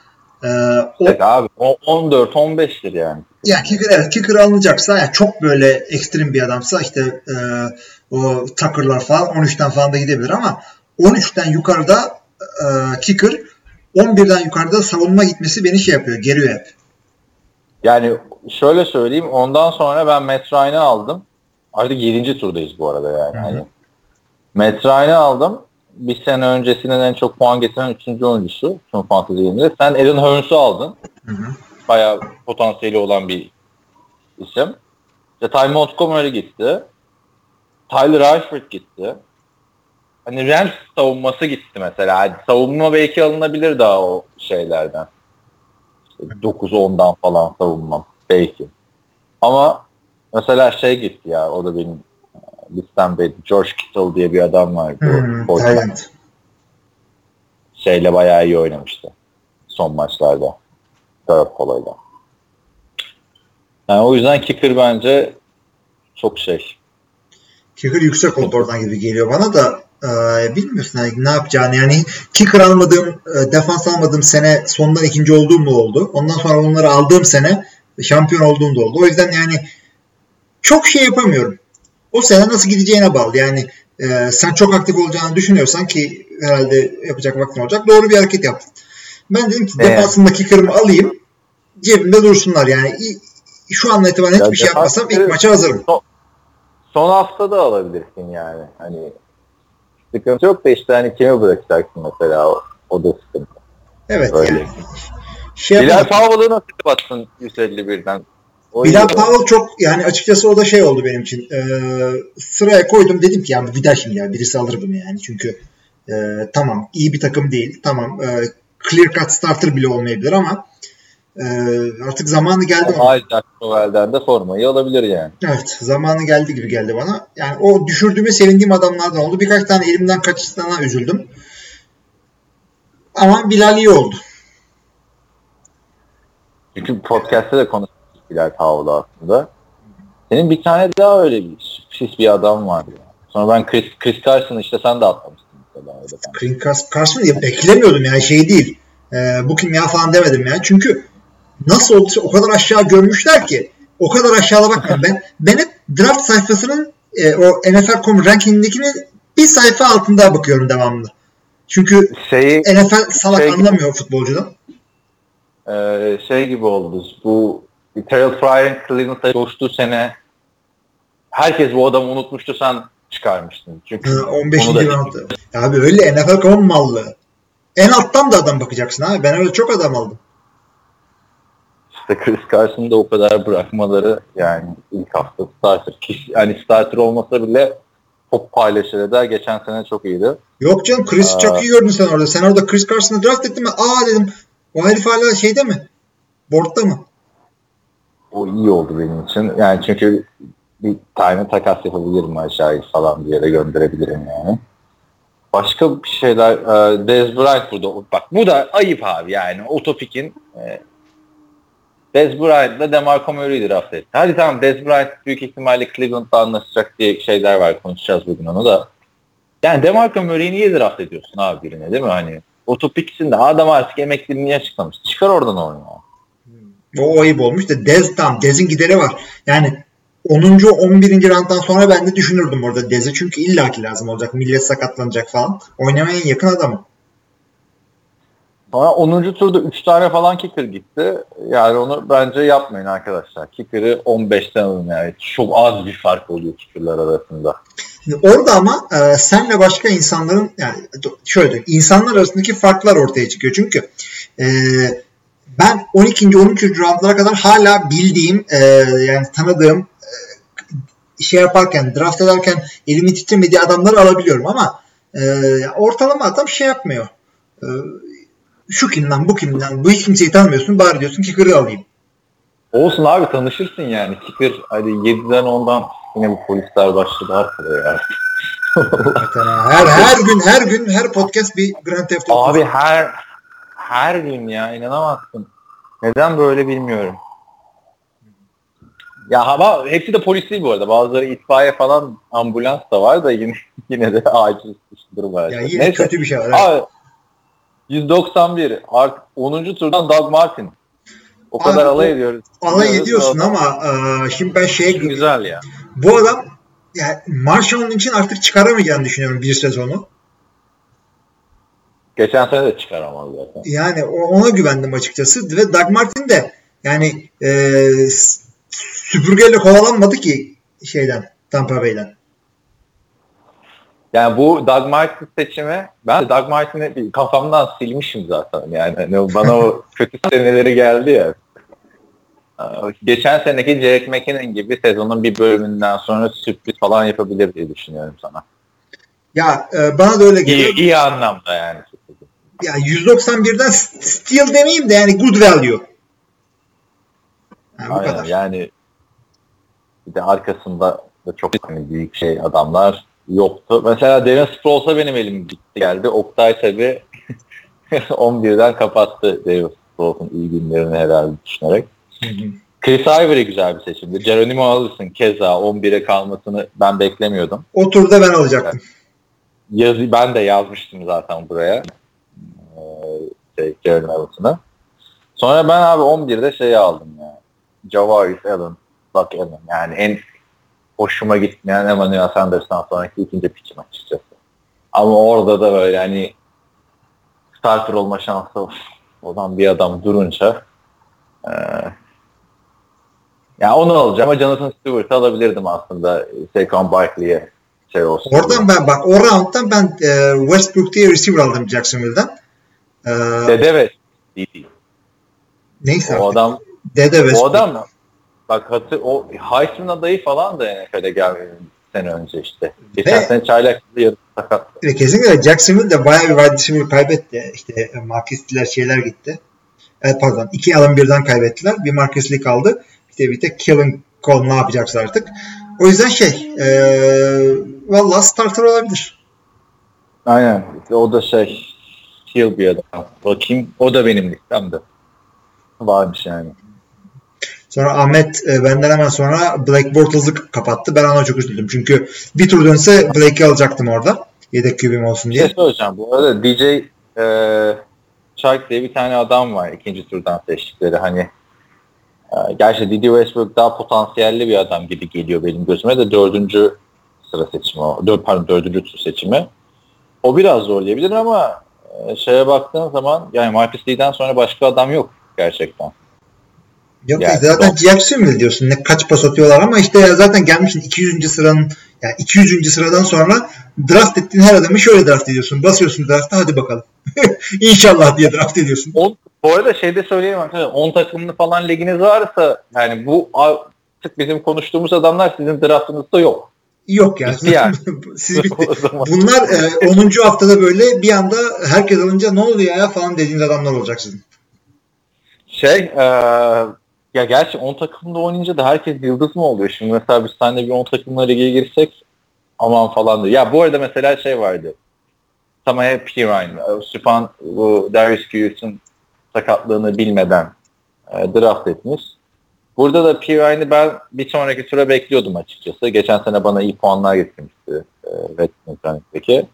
E, o, Evet abi o 14-15'tir yani. Yani kicker evet kicker alınacaksa yani çok böyle ekstrem bir adamsa işte e, o Tucker'lar falan 13'ten falan da gidebilir ama 13'ten yukarıda e, kicker 11'den yukarıda savunma gitmesi beni şey yapıyor geriyor hep. Yani şöyle söyleyeyim ondan sonra ben Matt Ryan'ı aldım. Artık 7. turdayız bu arada yani. Hı hı. Hani Matt Ryan'ı aldım. Bir sene öncesinin en çok puan getiren 3. oyuncusu. Tüm fantezi yayınında. Sen Aaron Hearns'u aldın. Hı hı. Bayağı potansiyeli olan bir isim. İşte Ty Montgomery gitti. Tyler Eifert gitti. Hani Rams savunması gitti mesela. Hani savunma belki alınabilir daha o şeylerden. İşte 9-10'dan falan savunmam. Belki. Ama mesela şey gitti ya o da benim e, listemdeydi. George Kittle diye bir adam vardı. Hmm, Tayland. şeyle bayağı iyi oynamıştı. Son maçlarda. Garoppolo'yla. Yani o yüzden kicker bence çok şey. Kicker yüksek oldu oradan gibi geliyor bana da e, bilmiyorsun hani ne yapacağını yani kicker almadığım e, defans almadığım sene sondan ikinci olduğum mu oldu ondan sonra onları aldığım sene şampiyon olduğum da oldu o yüzden yani çok şey yapamıyorum o sene nasıl gideceğine bağlı yani e, sen çok aktif olacağını düşünüyorsan ki herhalde yapacak vaktin olacak doğru bir hareket yaptın ben dedim ki Evet. defansında kicker'ımı alayım cebimde dursunlar yani şu an itibaren Ya hiçbir şey yapmasam ilk maça hazırım Son hafta da alabilirsin yani. Hani sıkıntı yok da işte hani kimi bırakacaksın mesela o, o da sıkıntı. evet Öyle. yani şey Bilal. Powell'ı nasıl kapattın 151'den? İyi. Powell çok yani açıkçası o da şey oldu benim için. Ee, sıraya koydum dedim ki yani Vidal şimdi ya birisi alır bunu yani. Çünkü e, tamam iyi bir takım değil. Tamam e, clear cut starter bile olmayabilir ama e, artık zamanı geldi Isaac Noel'den de formayı alabilir yani. Evet zamanı geldi gibi geldi bana. Yani o düşürdüğüme sevindiğim adamlardan oldu. Birkaç tane elimden kaçıştığına üzüldüm. Ama Bilal iyi oldu. Çünkü podcast'te de konuştuk Bilal Powell'ı aslında. Senin bir tane daha öyle bir pis bir adam vardı. Sonra ben Chris, Chris Carson'ı işte sen de atlamıştın mesela. Öyle ben. Green Cars- Carson diye beklemiyordum yani şey değil. Ee, bu kim ya falan demedim yani. Çünkü nasıl olduysa o kadar aşağı görmüşler ki o kadar aşağıda bakmıyorum. ben ben hep draft sayfasının e, o NFL.com rankingindekini bir sayfa altında bakıyorum devamlı. Çünkü Şeyi NFL salak Şey- anlamıyor futbolcudan. e, şey gibi oldu. Bu Terrell Pryor'ın Cleveland'a coştuğu sene herkes bu adamı unutmuştu sen çıkarmıştın. Çünkü Ha, 15. onu da- roundda. Abi öyle NFL.com mallı. En alttan da adam bakacaksın abi. Ben öyle çok adam aldım. İşte Chris Carson'ı da o kadar bırakmaları yani ilk hafta starter. Kişi, yani starter olmasa bile top paylaşır eder. Geçen sene çok iyiydi. Yok canım Chris çok iyi gördün sen orada. Sen orada Chris Carson'ı draft ettin mi? Aa dedim. O herif hala şeyde mi? Board'da mı? O iyi oldu benim için. Yani çünkü bir tane takas yapabilirim aşağıya falan bir yere gönderebilirim yani. Başka bir şeyler e, Dez Bryant burada. Bak bu da ayıp abi yani. O topikin e, Dez Bryant'la DeMarco Murray'i draft etti. Hadi tamam Dez Bryant büyük ihtimalle Cleveland'da anlaşacak diye şeyler var. Konuşacağız bugün onu da. Yani DeMarco Murray'i niye draft ediyorsun abi birine değil mi? Hani o de adam artık emekliliğini açıklamış. Çıkar oradan oyunu. O ayıp olmuş da Dez tam Dez'in gideri var. Yani 10. 11. rounddan sonra ben de düşünürdüm orada Dez'i çünkü illaki lazım olacak. Millet sakatlanacak falan. Oynamaya en yakın adamı. Sonra 10. turda 3 tane falan kicker gitti. Yani onu bence yapmayın arkadaşlar. Kicker'ı 15'ten alın yani. Çok az bir fark oluyor kicker'lar arasında. Şimdi orada ama e, senle başka insanların yani şöyle diyeyim, insanlar arasındaki farklar ortaya çıkıyor. Çünkü e, ben 12. 13. roundlara kadar hala bildiğim e, yani tanıdığım e, şey yaparken draft ederken elimi titremediği adamları alabiliyorum ama e, ortalama adam şey yapmıyor. E, şu kimden bu kimden bu hiç kimseyi tanımıyorsun bari diyorsun ki kırı alayım. Olsun abi tanışırsın yani. Kicker hadi 7'den 10'dan yine bu polisler başladı arkada ya. Her, her gün her gün her podcast bir Grand Theft Auto. Abi her her gün ya inanamazsın. Neden böyle bilmiyorum. Ya ama hepsi de polis değil bu arada. Bazıları itfaiye falan ambulans da var da yine yine de acil durum var. Ya yine Neyse. kötü bir şey var. Abi 191 artık 10. turdan Doug Martin. O Abi, kadar alay ediyoruz. Alay ediyorsun ama e, şimdi ben şeye güzel ya. bu adam yani Marshall'ın için artık çıkaramayacağını düşünüyorum bir sezonu. Geçen sene de çıkaramadı zaten. Yani ona güvendim açıkçası ve Doug Martin de yani e, süpürgeyle kovalanmadı ki şeyden Tampa Bay'den. Yani bu Doug Martin seçimi ben Doug Martin'i kafamdan silmişim zaten. Yani hani bana o kötü seneleri geldi ya. Ee, Geçen seneki Jerick McKinnon gibi sezonun bir bölümünden sonra sürpriz falan yapabilir diye düşünüyorum sana. Ya e, bana da öyle geliyor. İyi, iyi anlamda yani. Sürpriz. Ya 191'den s- steal demeyeyim de yani good value. Bu Aynen, kadar. yani de arkasında da çok hani büyük şey adamlar yoktu. Mesela Darren Sprouls'a benim elim gitti geldi. Oktay tabi 11'den kapattı Darren Sprouls'un iyi günlerini herhalde düşünerek. Chris Ivory güzel bir seçimdi. Geronimo Allison keza 11'e kalmasını ben beklemiyordum. O turda ben alacaktım. Yazı, ben de yazmıştım zaten buraya. Ee, şey, Geronimo Allison'ı. Sonra ben abi 11'de şeyi aldım ya. Javarius Allen, Buck Allen. Yani en hoşuma gitmeyen Emmanuel Sanders'tan sonraki ikinci pitchim açıkçası. Ama orada da böyle hani starter olma şansı olan bir adam durunca e, ya onu alacağım ama Jonathan Stewart'ı alabilirdim aslında Saquon Barkley'e şey olsun. Oradan ben bak o round'dan ben e, Westbrook diye receiver aldım Jacksonville'den. E, Dede ve değil. neyse O artık. adam Dede Westbrook. o adam bak hatır o Heisman adayı falan da NFL'e geldi sene önce işte. Geçen Ve- sene çaylak yarı sakat. Ve kesinlikle Jacksonville de bayağı bir wide kaybetti. İşte Marquis'liler şeyler gitti. E, pardon. iki alın birden kaybettiler. Bir Marquis'li kaldı. İşte bir tek Killing Cole ne yapacaksa artık. O yüzden şey e, valla starter olabilir. Aynen. O da şey Hill bir adam. Bakayım. O da benim listemde. Varmış yani. Sonra Ahmet e, benden hemen sonra Blake Bortles'ı kapattı. Ben ona çok üzüldüm. Çünkü bir tur dönse Blake'i alacaktım orada. Yedek QB'm olsun Bir şey diye. söyleyeceğim. Bu arada DJ e, Chark diye bir tane adam var ikinci turdan seçtikleri. Hani e, gerçi Didi Westbrook daha potansiyelli bir adam gibi geliyor benim gözüme de dördüncü sıra seçimi. Dört, pardon dördüncü tur seçimi. O biraz zorlayabilir ama şeye baktığın zaman yani Marcus sonra başka adam yok gerçekten. Yok Yani zaten o- Jacksonville diyorsun. Ne kaç pas atıyorlar ama işte ya zaten gelmişsin 200. sıranın yani 200. sıradan sonra draft ettiğin her adamı şöyle draft ediyorsun. Basıyorsun drafta hadi bakalım. İnşallah diye draft ediyorsun. On, bu arada şeyde söyleyeyim arkadaşlar 10 takımlı falan liginiz varsa yani bu artık bizim konuştuğumuz adamlar sizin draftınızda yok. Yok yani. Bitti yani. Siz bitti. Bunlar e, 10. haftada böyle bir anda herkes alınca ne oluyor ya falan dediğiniz adamlar olacak sizin. Şey eee, ya gerçi 10 takımda oynayınca da herkes yıldız mı oluyor? Şimdi mesela biz seninle bir 10 takımla lige girsek aman falan diyor. Ya bu arada mesela şey vardı. Tamaya Pirine, Süpan Darius Hughes'un sakatlığını bilmeden e, draft etmiş. Burada da Pirine'i ben bir sonraki tura bekliyordum açıkçası. Geçen sene bana iyi puanlar getirmişti e, Running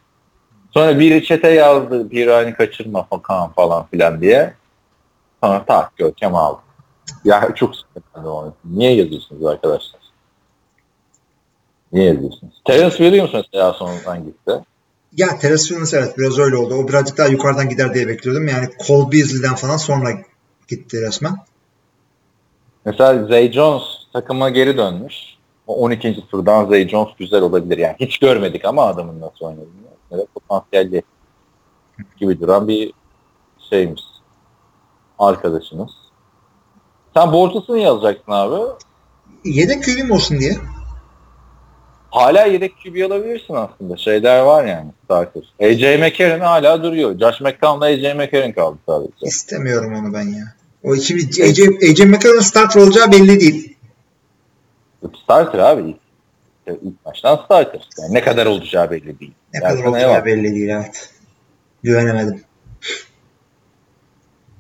Sonra biri çete yazdı Pirine'i kaçırma falan falan filan diye. Sonra tak Görkem aldı. Ya çok sıkıntı onu. Niye yazıyorsunuz arkadaşlar? Niye yazıyorsunuz? Terence Williams mesela sonradan gitti. Ya Terence Williams evet biraz öyle oldu. O birazcık daha yukarıdan gider diye bekliyordum. Yani Cole Beasley'den falan sonra gitti resmen. Mesela Zay Jones takıma geri dönmüş. O 12. turdan Zay Jones güzel olabilir. Yani hiç görmedik ama adamın nasıl oynadığını. Evet, potansiyelli gibi duran bir şeymiş. Arkadaşınız. Sen Bortles'ını yazacaksın abi. Yedek QB'm olsun diye. Hala yedek QB alabilirsin aslında. Şeyler var yani. Starter. AJ McCarron hala duruyor. Josh McCown'la AJ McCarron kaldı sadece. İstemiyorum onu ben ya. O ikili AJ, AJ McCarron'ın starter olacağı belli değil. Starter abi. İlk, baştan starter. Yani ne kadar olacağı belli değil. Ne Yani kadar olacağı eyvallah. belli değil evet. Güvenemedim.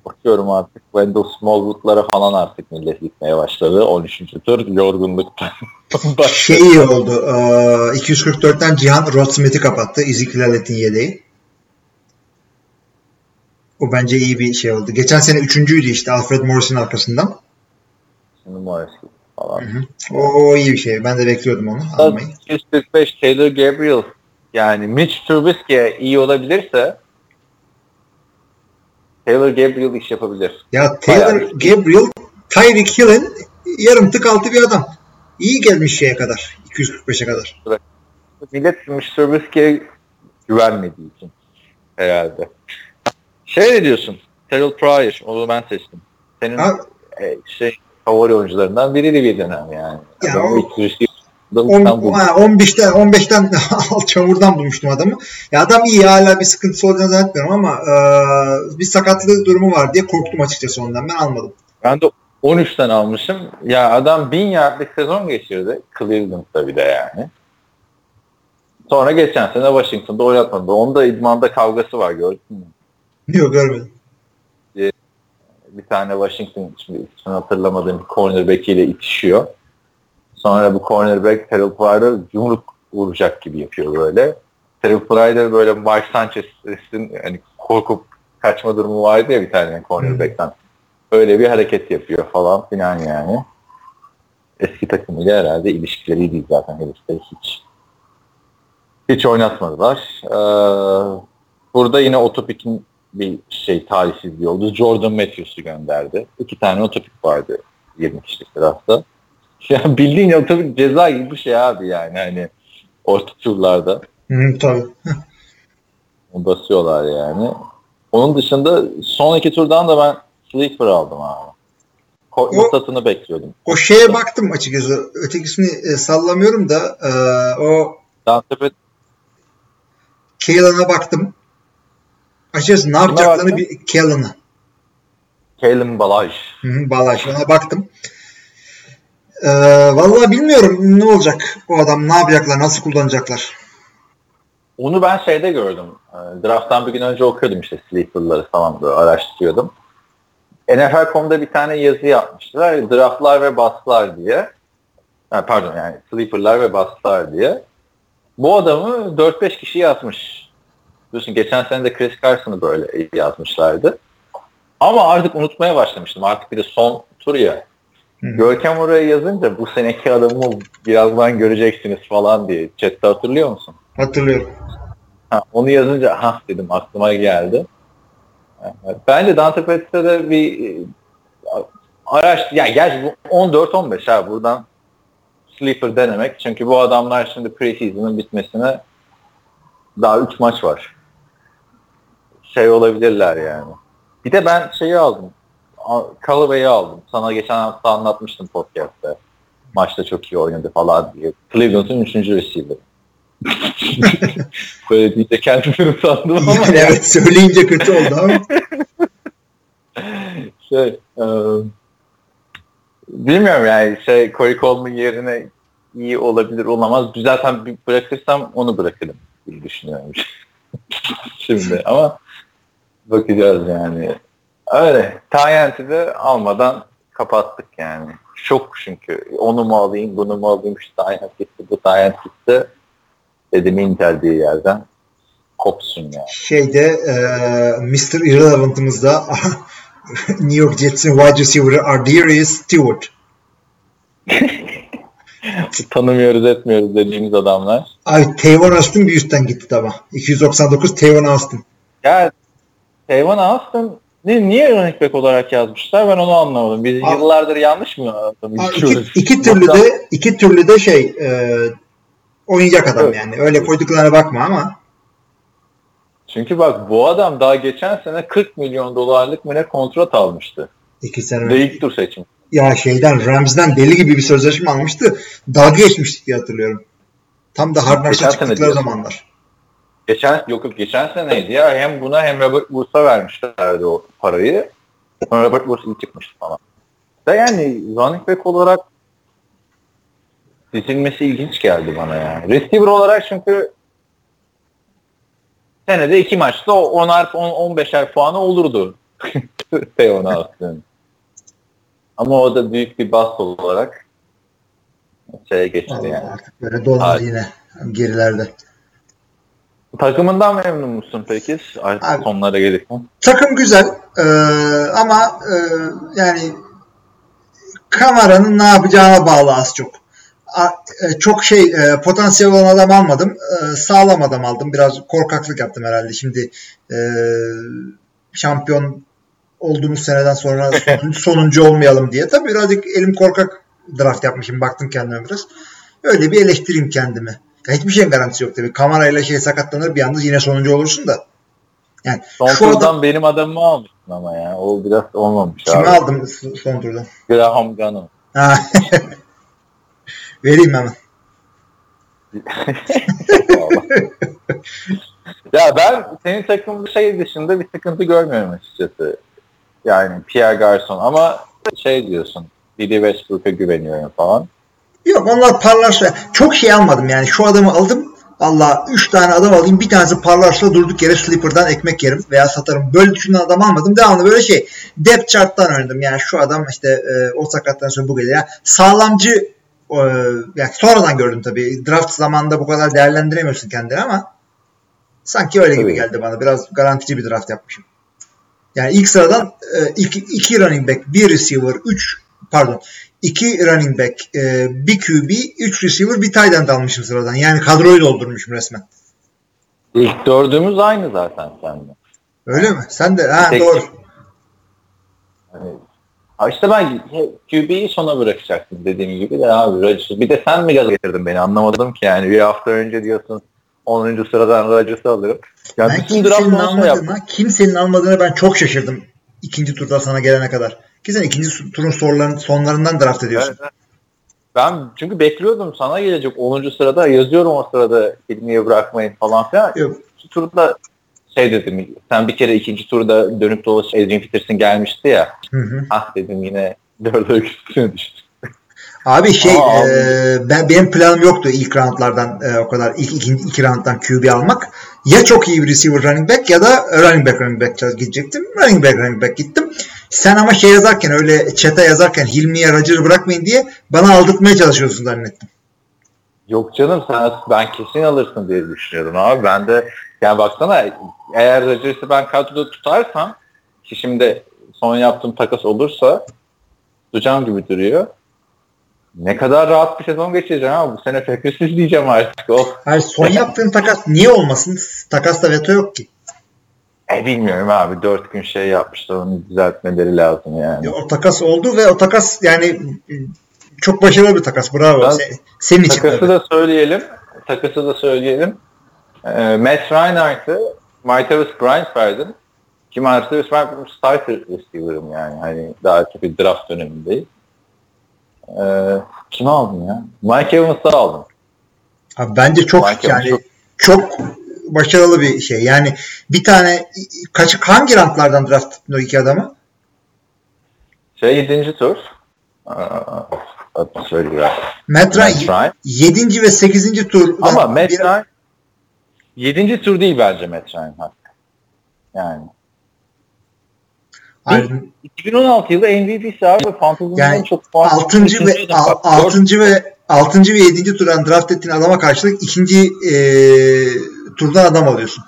Bakıyorum artık Wendell Smallwood'lara falan artık millet gitmeye başladı. 13. tur yorgunluktan. Şey iyi oldu. Ee, 244'ten Cihan Rod Smith'i kapattı. Ezekiel Elliott'in yedeği. O bence iyi bir şey oldu. Geçen sene üçüncüydü işte Alfred Morris'in arkasından. Şimdi Morris falan. O, o iyi bir şey. Ben de bekliyordum onu almayı. 245 Taylor Gabriel yani Mitch Trubisky iyi olabilirse Taylor Gabriel iş yapabilir. Ya Taylor Bayağı Gabriel, Tyreek Hill'in yarım tık altı bir adam. İyi gelmiş şeye kadar. 245'e kadar. Millet Mitch Trubisky'ye güvenmediği için herhalde. Şey ne diyorsun? Terrell Pryor. Onu ben seçtim. Senin Ha, e, şey favori oyuncularından biriydi bir dönem yani. Ya Adamı o- on- ha, 15'ten 15'ten alt çamurdan bulmuştum adamı. Ya adam iyi hala bir sıkıntısı olacağını zannetmiyorum ama e, bir sakatlık durumu var diye korktum açıkçası ondan. Ben almadım. Ben de 13'ten almışım. Ya adam 1000 yardlık sezon geçirdi. Cleveland'da bir de yani. Sonra geçen sene Washington'da oynatmadı. Onda idmanda kavgası var gördün mü? Yok görmedim. Bir tane Washington şimdi ismini hatırlamadığım bir cornerback ile itişiyor. Sonra bu cornerback Terrell Pryor'a yumruk vuracak gibi yapıyor böyle. Terrell Pryor böyle Mark Sanchez'in hani korkup kaçma durumu vardı ya bir tane cornerback'ten. Öyle bir hareket yapıyor falan filan yani. Eski takımıyla herhalde ilişkileri değil zaten herifleri hiç. Hiç oynatmadılar. Ee, burada yine Otopik'in bir şey talihsizliği oldu. Jordan Matthews'u gönderdi. İki tane Otopik vardı 20 kişilik draftta. Ya bildiğin Otopik ceza gibi bir şey abi yani hani orta turlarda. Hı, tabii. basıyorlar yani. Onun dışında son iki turdan da ben Sleeper aldım abi. Ko- O- Notatını bekliyordum. O şeye baktım açıkçası. Ötekisini e, sallamıyorum da e, o Dantepe Kaylan'a baktım. Açıkçası ne yapacaklarını bir Kaylan'a. Kalen Balaj. Hı hı, Bağlaş. Ona baktım. Ee, vallahi bilmiyorum ne olacak o adam ne yapacaklar nasıl kullanacaklar. Onu ben şeyde gördüm. Ee, Draft'tan bir gün önce okuyordum işte Sleeper'ları falan böyle araştırıyordum. NFL.com'da bir tane yazı yapmışlar. Draftlar ve bastlar diye. Ha, pardon yani Sleeper'lar ve bastlar diye. Bu adamı 4-5 kişi yazmış. Biliyorsun geçen sene de Chris Carson'ı böyle yazmışlardı. Ama artık unutmaya başlamıştım. Artık bir de son tur ya. Hı. Görkem oraya yazınca bu seneki adamı birazdan göreceksiniz falan diye. Chat'te hatırlıyor musun? Hatırlıyorum. Ha, onu yazınca ha dedim aklıma geldi. Bence Dante Petit'e de bir e, araç, ya gerçi bu 14-15 ha buradan sleeper denemek. Çünkü bu adamlar şimdi preseason'ın bitmesine daha 3 maç var. Şey olabilirler yani. Bir de ben şeyi aldım. Callaway'i aldım. Sana geçen hafta anlatmıştım podcast'te. Maçta çok iyi oynadı falan diye. Cleveland'ın 3. receiver'ı. Böyle deyince kendimi utandım ama Yani evet söyleyince kötü oldu ama. şey e, bilmiyorum yani şey Corey Coleman yerine iyi olabilir olamaz. Zaten bir bırakırsam onu bırakırım diye düşünüyorum şimdi ama bakacağız yani. Öyle. Tayyent'i de almadan kapattık yani. Şok çünkü. Onu mu alayım, bunu mu alayım, şu Tayyent gitti, bu Tayyent gitti. Dedim Intel diye yerden kopsun yani. Şeyde e, Mr. Irrelevant'ımızda New York Jets'in wide receiver'ı Ardarius Stewart. Tanımıyoruz etmiyoruz dediğimiz adamlar. Ay Tavon Austin bir üstten gitti tabi. 299 Tavon Austin. Ya Tayvan Austin ni- niye running back olarak yazmışlar ben onu anlamadım. Biz Aa. yıllardır yanlış mı Aa, iki, iki türlü de iki türlü de şey e, oynayacak adam Evet. yani. Öyle koyduklarına bakma ama Çünkü bak bu adam daha geçen sene 40 milyon dolarlık mı ne kontrat almıştı. iki sene önce. ilk tur seçim. Ya şeyden Rams'den deli gibi bir sözleşme almıştı. Dalga geçmiştik diye hatırlıyorum. Tam da Hard Knocks'a çıktıkları zamanlar. Geçen yok yok geçen seneydi ya hem buna hem Robert Woods'a vermişlerdi o parayı. Sonra Robert Woods ilk çıkmıştı falan. Da yani running back olarak dizilmesi ilginç geldi bana yani. Receiver olarak çünkü senede iki maçta 10'ar 10 15'er puanı olurdu. Teon Austin. Ama o da büyük bir bast olarak şeye geçti yani. artık böyle dolmadı Abi. yine gerilerde. Takımından memnun musun peki? Artık Abi. sonlara gelirken. Takım güzel e, ama e, yani kameranın ne yapacağına bağlı az çok. A- e, çok şey e, potansiyel olan adam almadım. E, sağlam adam aldım. Biraz korkaklık yaptım herhalde. Şimdi e, şampiyon olduğumuz seneden sonra son- sonuncu olmayalım diye. Tabii birazcık elim korkak draft yapmışım. Baktım kendime biraz. Öyle bir eleştireyim kendimi. Hiçbir şeyin garantisi yok tabii. Kamerayla şey sakatlanır bir anda yine sonuncu olursun da. Yani Son şu turdan adam benim adamımı almışsın ama ya. O biraz olmamış kimi abi. aldım son turdan? Graham. Ha. Vereyim hemen. ya ben senin takımda şey dışında bir sıkıntı görmüyorum açıkçası. Yani Pierre Garçon ama şey diyorsun. Didi Westbrook'a güveniyorum falan. Yok onlar parlarsa çok şey almadım yani şu adamı aldım Allah 3 tane adam alayım bir tanesi parlarsa durduk yere sleeper'dan ekmek yerim veya satarım. Böyle düşünen adam almadım. Devamlı böyle şey depth chart'tan oynadım. Yani şu adam işte e, o sakattan sonra bu gelir. Yani sağlamcı e, yani sonradan gördüm tabii. Draft zamanında bu kadar değerlendiremiyorsun kendini ama sanki öyle gibi Tabii. geldi bana. Biraz garantici bir draft yapmışım. Yani ilk sıradan e, iki, iki running back, bir receiver, üç pardon iki running back, e, bir QB, üç receiver, bir tight end almışım sıradan. Yani kadroyu doldurmuşum resmen. İlk dördümüz aynı zaten seninle. Öyle mi? Sen de ha Tek- doğru. Hani, ha işte ben QB'yi sona bırakacaktım dediğim gibi de abi Rodgers. Bir de sen mi gaza getirdin beni anlamadım ki yani bir hafta önce diyorsun 10. sıradan Rodgers'ı alırım. Ya Ben bütün kimsenin şey yaptım. almadığına, kimsenin almadığına ben çok şaşırdım. ikinci turda sana gelene kadar. Ki sen ikinci turun soruların, sonlarından draft ediyorsun. Evet. Ben çünkü bekliyordum sana gelecek 10. sırada yazıyorum o sırada Hilmi'ye bırakmayın falan filan. Yok. İkinci turda şey dedim sen bir kere ikinci turda dönüp dolaşıp Adrian Peterson gelmişti ya. Hı hı. Ah dedim yine dörde üstüne düştü. Abi şey Aa, e, ben benim planım yoktu ilk roundlardan e, o kadar ilk iki, iki rounddan QB almak. Ya çok iyi bir receiver running back ya da running back running back gidecektim. Running back running back gittim. Sen ama şey yazarken öyle chat'e yazarken Hilmi'ye Rodger'ı bırakmayın diye bana aldırtmaya çalışıyorsun zannettim. Yok canım sen ben kesin alırsın diye düşünüyordum abi. Ben de yani baksana eğer Rodgers'ı ben kadroda tutarsam ki şimdi son yaptığım takas olursa tutacağım gibi duruyor. Ne kadar rahat bir sezon geçireceğim ama bu sene Packers'ız diyeceğim artık. Oh. Hayır son yaptığın takas niye olmasın? Takasta veto yok ki. E bilmiyorum abi. Dört gün şey yapmışlar. Onu düzeltmeleri lazım yani. Ya, o takas oldu ve o takas yani çok başarılı bir takas. Bravo. Ben- Se- senin için. Takası tabii. da söyleyelim. Takası da söyleyelim. Ee, Matt Ryan artı Martavis Bryant verdin. Ki Martavis Bryant starter receiver'ım yani. Hani daha çok bir draft dönemindeyiz. Ee, kimi aldın ya? Mike Evans'ı aldım. Abi bence çok Mike yani Evans çok başarılı bir şey. Yani bir tane kaç hangi ranklardan draft ettin o iki adamı? Şey 7. tur. Adını. Matt Ryan Ryan. 7. ve 8. tur. Ama Matt Ryan 7. tur değil bence Matt Ryan. hakkı. Yani. 2016 yılı MVP'si abi. Fantasy'nin Yani çok puan. 6. ve Üçüncü al- bak, 6. ve 6. ve 7. turdan draft ettiğin adama karşılık ikinci e, turdan adam alıyorsun.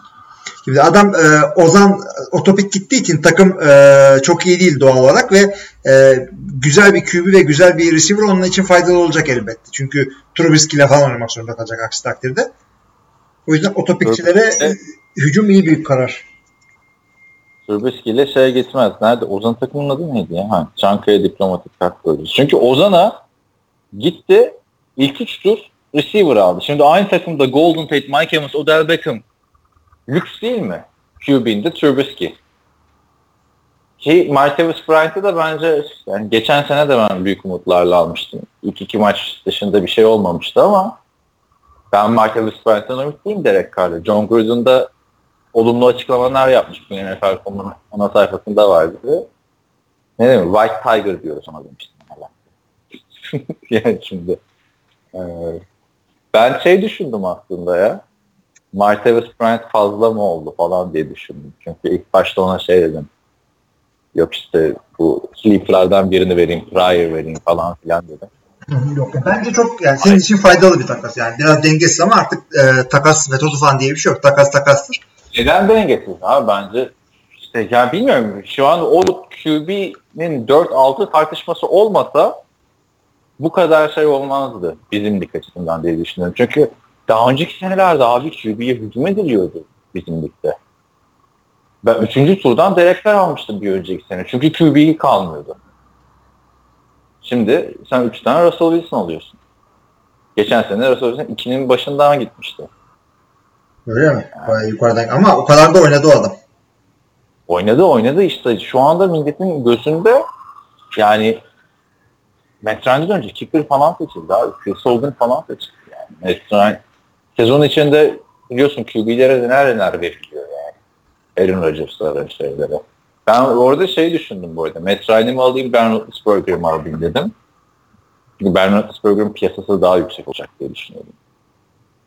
Şimdi adam e, Ozan otopik gittiği için takım e, çok iyi değil doğal olarak ve e, güzel bir QB ve güzel bir receiver onun için faydalı olacak elbette. Çünkü Trubisky ile falan oynamak zorunda kalacak aksi takdirde. O yüzden otopikçilere Evet. hücum iyi bir karar. Trubisky ile şey gitmez. Nerede? Ozan takımın adı neydi ya? Ha, Çankaya Diplomatik Bölgesi. Çünkü Ozan'a gitti ilk üç tur receiver aldı. Şimdi aynı takımda Golden Tate, Mike Evans, Odell Beckham lüks değil mi? QB'inde Trubisky. Ki Martavis Bryant'ı da bence yani geçen sene de ben büyük umutlarla almıştım. İlk iki maç dışında bir şey olmamıştı ama ben Martavis Bryant'tan ümitliyim Derek Carr'da. John Gruden da olumlu açıklamalar yapmış bu NFL.com'un ana sayfasında vardı. Ne demek? White Tiger diyoruz ona demiştim. yani şimdi e, ben şey düşündüm aslında ya. Martavis Bryant fazla mı oldu falan diye düşündüm. Çünkü ilk başta ona şey dedim. Yok işte bu sleeper'lardan birini vereyim, Pryor vereyim falan filan dedim. Yok bence çok yani senin için faydalı bir takas yani biraz dengesiz ama artık e, takas metodu falan diye bir şey yok. Takas takastır. Neden dengesiz abi bence işte yani bilmiyorum şu an o QB'nin 4-6 tartışması olmasa bu kadar şey olmazdı bizim lig açısından diye düşünüyorum. Çünkü daha önceki senelerde abi QB'ye hücum ediliyordu bizim ligde. Ben 3. turdan Derekler almıştım bir önceki sene. Çünkü QB'yi kalmıyordu. Şimdi sen 3 tane Russell Wilson alıyorsun. Geçen sene Russell Wilson 2'nin başından gitmişti. Öyle mi? Bayağı yukarıdan ama o kadar da oynadı o adam. Oynadı oynadı işte şu anda milletin gözünde yani Matt Ryan'dan önce kicker falan seçildi abi. Chris Hogan falan seçildi yani. Matt Ryan sezon içinde biliyorsun QB'lere neler neler veriliyor yani. Aaron Rodgers'lara şeylere. Ben orada şey düşündüm bu arada. Ryan'ı mı alayım, Ben Roethlisberger'ı mı alayım dedim. Çünkü Ben Roethlisberger'ın piyasası daha yüksek olacak diye düşünüyordum.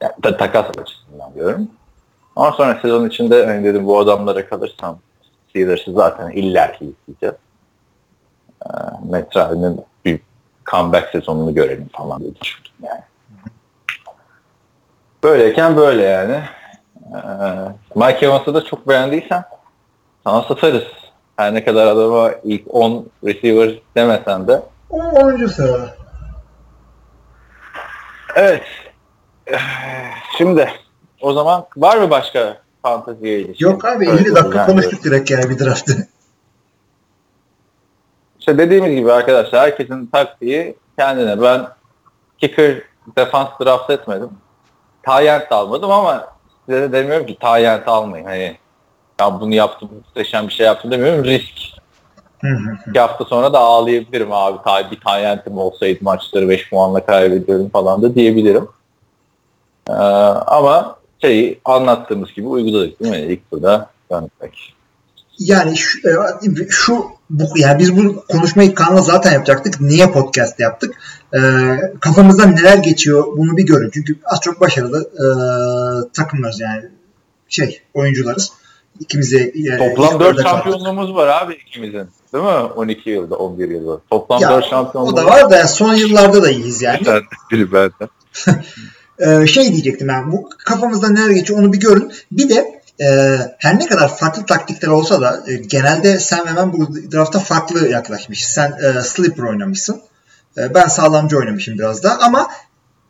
Yani ta- takas açısından diyorum. Ama sonra sezon içinde hani dedim bu adamlara kalırsam Steelers'ı zaten illaki izleyeceğiz. Ee, Matt Ryan'ın bir comeback sezonunu görelim falan diye düşündüm yani. Böyleyken böyle yani. Ee, Mike Evans'ı da çok beğendiysen sana satarız. Her ne kadar adama ilk 10 receiver demesen de. O 10. sırada. Evet. Şimdi o zaman var mı başka fanteziye ilişkin? Yok abi 50 Evet, dakika konuştuk direkt yani bir draftı. İşte dediğimiz gibi arkadaşlar herkesin taktiği kendine. Ben kicker defans draft etmedim. Tayyent almadım ama size de demiyorum ki Tayyent almayın. Hani ben bunu yaptım, muhteşem bir şey yaptım demiyorum. Risk. İki hafta sonra da ağlayabilirim abi. Ta- Bir Tayyentim olsaydı maçları 5 puanla kaybediyorum falan da diyebilirim. Ee, ama şeyi anlattığımız gibi uyguladık değil mi? İlk turda dönmek. Yani şu, e, şu bu yani biz bu konuşmayı kanalda zaten yapacaktık. Niye podcast yaptık? E, kafamızdan neler geçiyor bunu bir görün. Çünkü az çok başarılı e, takımlarız yani şey oyuncularız. İkimize e, Toplam ilk 4 dörde kaldık. şampiyonluğumuz var abi ikimizin. Değil mi? 12 yılda, 11 yılda. Toplam Ya, 4 o şampiyonluğumuz da var da son yıllarda da iyiyiz yani. Sen de, benden. Ee, şey diyecektim ben bu kafamızda neler geçiyor onu bir görün. Bir de e, her ne kadar farklı taktikler olsa da e, genelde sen ve ben bu drafta farklı yaklaşmışız. Sen e, sleeper oynamışsın. E, ben sağlamcı oynamışım biraz da ama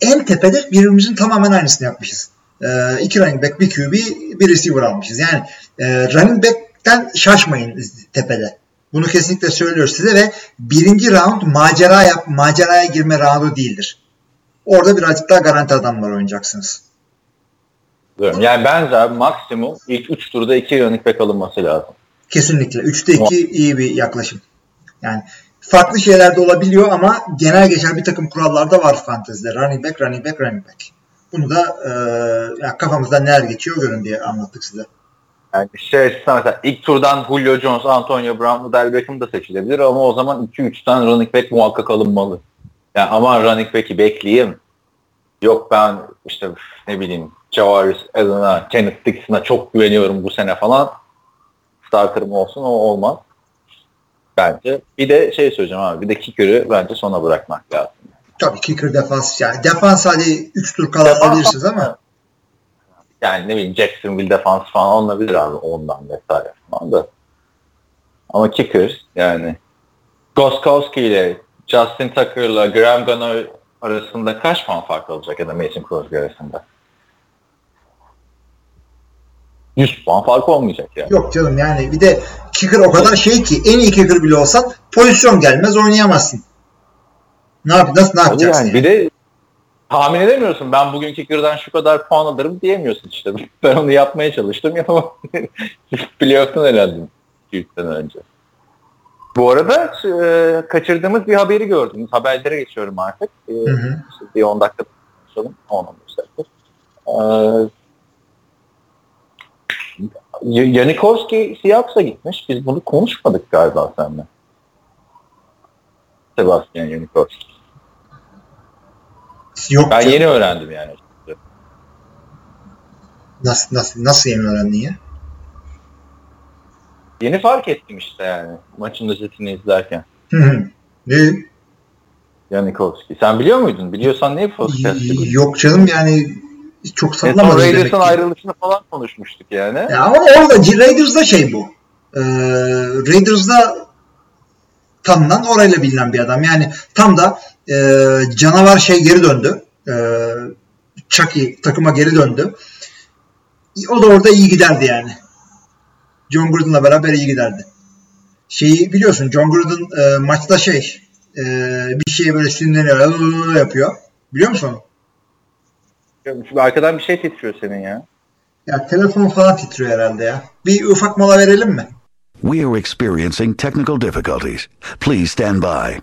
en tepede birbirimizin tamamen aynısını yapmışız. E, iki running back, bir QB, bir receiver almışız. Yani e, running back'ten şaşmayın tepede. Bunu kesinlikle söylüyoruz size ve birinci round macera yap, maceraya girme roundu değildir. Orada birazcık daha garanti adamlar oynayacaksınız. Diyorum. Yani bence maksimum ilk 3 turda 2 running back alınması lazım. Kesinlikle. 3'te 2 iyi bir yaklaşım. Yani farklı şeyler de olabiliyor ama genel geçer bir takım kurallar da var fantezide. Running back, running back, running back. Bunu da e, yani kafamızdan neler geçiyor görün diye anlattık size. Yani şey açısından mesela ilk turdan Julio Jones, Antonio Brown, Odell Beckham da seçilebilir ama o zaman 2-3 tane running back muhakkak alınmalı. Yani aman running back'i bekleyeyim. Yok ben işte ne bileyim Javaris Allen'a, Kenneth Dixon'a çok güveniyorum bu sene falan. Starter'ım olsun o olmaz. Bence. Bir de şey söyleyeceğim abi. Bir de kicker'ı bence sona bırakmak lazım. Tabii kicker defans yani defans hadi 3 tur kala alabilirsiniz ama Yani ne bileyim Jacksonville defans falan alınabilir abi ondan vesaire falan da. Ama kicker yani Goskowski ile Justin Tucker'la Graham Gunnar arasında kaç puan fark olacak ya da Mason Crosby arasında? 100 puan fark olmayacak yani. yok canım yani bir de kicker o kadar şey ki en iyi kicker bile olsan pozisyon gelmez oynayamazsın. Ne yap nasıl ne yapacaksın? yani. Bir de tahmin edemiyorsun. Ben bugün kicker'dan şu kadar puan alırım diyemiyorsun işte. Ben onu yapmaya çalıştım yapamadım. Playoff'tan elendim 2 sene önce. Bu arada e, kaçırdığımız bir haberi gördünüz. Haberlere geçiyorum artık. E, Hı hı. işte bir 10 dakika konuşalım. 10-15 dakika. E, Janikowski Seahawks'a gitmiş. Biz bunu konuşmadık galiba seninle. Sebastian Janikowski. Yok Ben canım. yeni öğrendim yani. Nasıl, nasıl, nasıl yeni öğrendin ya? Yeni fark ettim işte yani maçın özetini izlerken. Hı hı. Ne? Janikowski. Sen biliyor muydun? Biliyorsan niye podcast yapıyorsun? Yok canım yani çok En son sallamadım demek Raiders'ın ayrılışını falan konuşmuştuk yani. Ya ama orada Raiders'da şey bu. Ee, Raiders'da tanınan orayla bilinen bir adam. Yani tam da e, canavar şey geri döndü. E, Chucky takıma geri döndü. O da orada iyi giderdi yani. John Gruden'la beraber iyi giderdi. Şeyi biliyorsun John Gruden e, maçta şey e, bir şeye böyle sinirleniyor yapıyor. Biliyor musun Şu arkadan bir şey titriyor senin ya. Ya telefon falan titriyor herhalde ya. Bir ufak mola verelim mi? We are experiencing technical difficulties. Please stand by.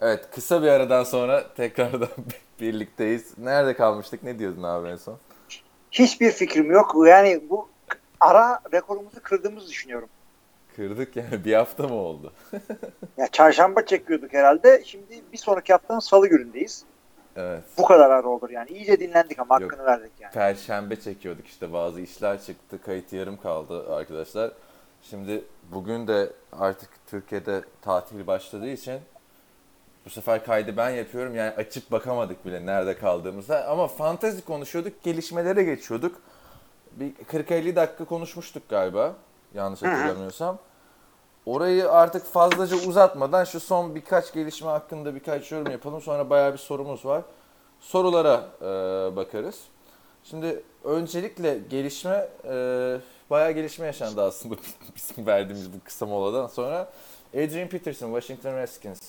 Evet kısa bir aradan sonra tekrardan birlikteyiz. Nerede kalmıştık? Ne diyordun abi en son? Hiçbir fikrim yok. Yani bu ara rekorumuzu kırdığımızı düşünüyorum. Kırdık yani bir hafta mı oldu? Ya çarşamba çekiyorduk herhalde. Şimdi bir sonraki haftanın salı günündeyiz. Evet. Bu kadar ara olur yani. İyice dinlendik ama hakkını Yok. verdik yani. Perşembe çekiyorduk işte bazı işler çıktı. Kayıt yarım kaldı arkadaşlar. Şimdi bugün de artık Türkiye'de tatil başladığı için bu sefer kaydı ben yapıyorum. Yani açıp bakamadık bile nerede kaldığımızda. Ama fantezi konuşuyorduk, gelişmelere geçiyorduk. Bir 40-50 dakika konuşmuştuk galiba. Yanlış hatırlamıyorsam. Orayı artık fazlaca uzatmadan şu son birkaç gelişme hakkında birkaç yorum yapalım. Sonra bayağı bir sorumuz var. Sorulara e, bakarız. Şimdi öncelikle gelişme, e, bayağı gelişme yaşandı aslında bizim verdiğimiz bu kısa moladan sonra. Adrian Peterson, Washington Redskins.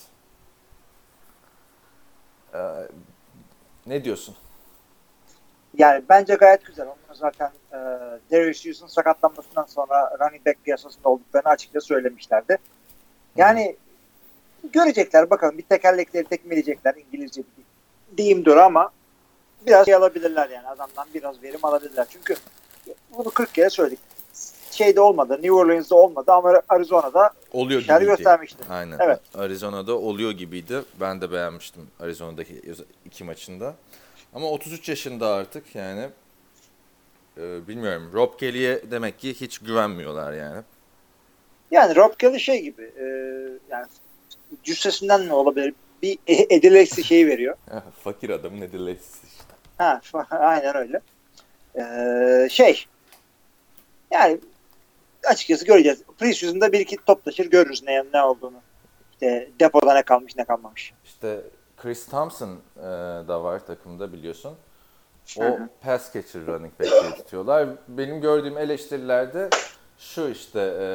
E, ne diyorsun? Yani bence gayet güzel. Onlar zaten e, Darius Hughes sakatlanmasından sonra running back piyasasında olduklarını açıkça söylemişlerdi. Yani görecekler bakalım bir tekerlekleri tekmeleyecekler İngilizce bir deyimdir ama biraz şey alabilirler yani adamdan biraz verim alabilirler. Çünkü bunu 40 kere söyledik. Şeyde olmadı, New Orleans'da olmadı ama Arizona'da Oluyor gibiydi. göstermişti. Aynen. Evet. Arizona'da oluyor gibiydi. Ben de beğenmiştim Arizona'daki iki maçında. Ama 33 yaşında artık yani. Ee, bilmiyorum. Rob Kelly'e demek ki hiç güvenmiyorlar yani. Yani Rob Kelly şey gibi e, yani cüssesinden mi olabilir? Bir e- edileksi şeyi veriyor. Fakir adamın edilesi işte. Ha, aynen öyle. Ee, şey yani açıkçası göreceğiz. Preseason'da bir iki top taşır görürüz ne, ne olduğunu. İşte depoda ne kalmış ne kalmamış. İşte Chris Thompson e, da var takımda biliyorsun. O pass catcher running back diye tutuyorlar. Benim gördüğüm eleştirilerde şu işte e,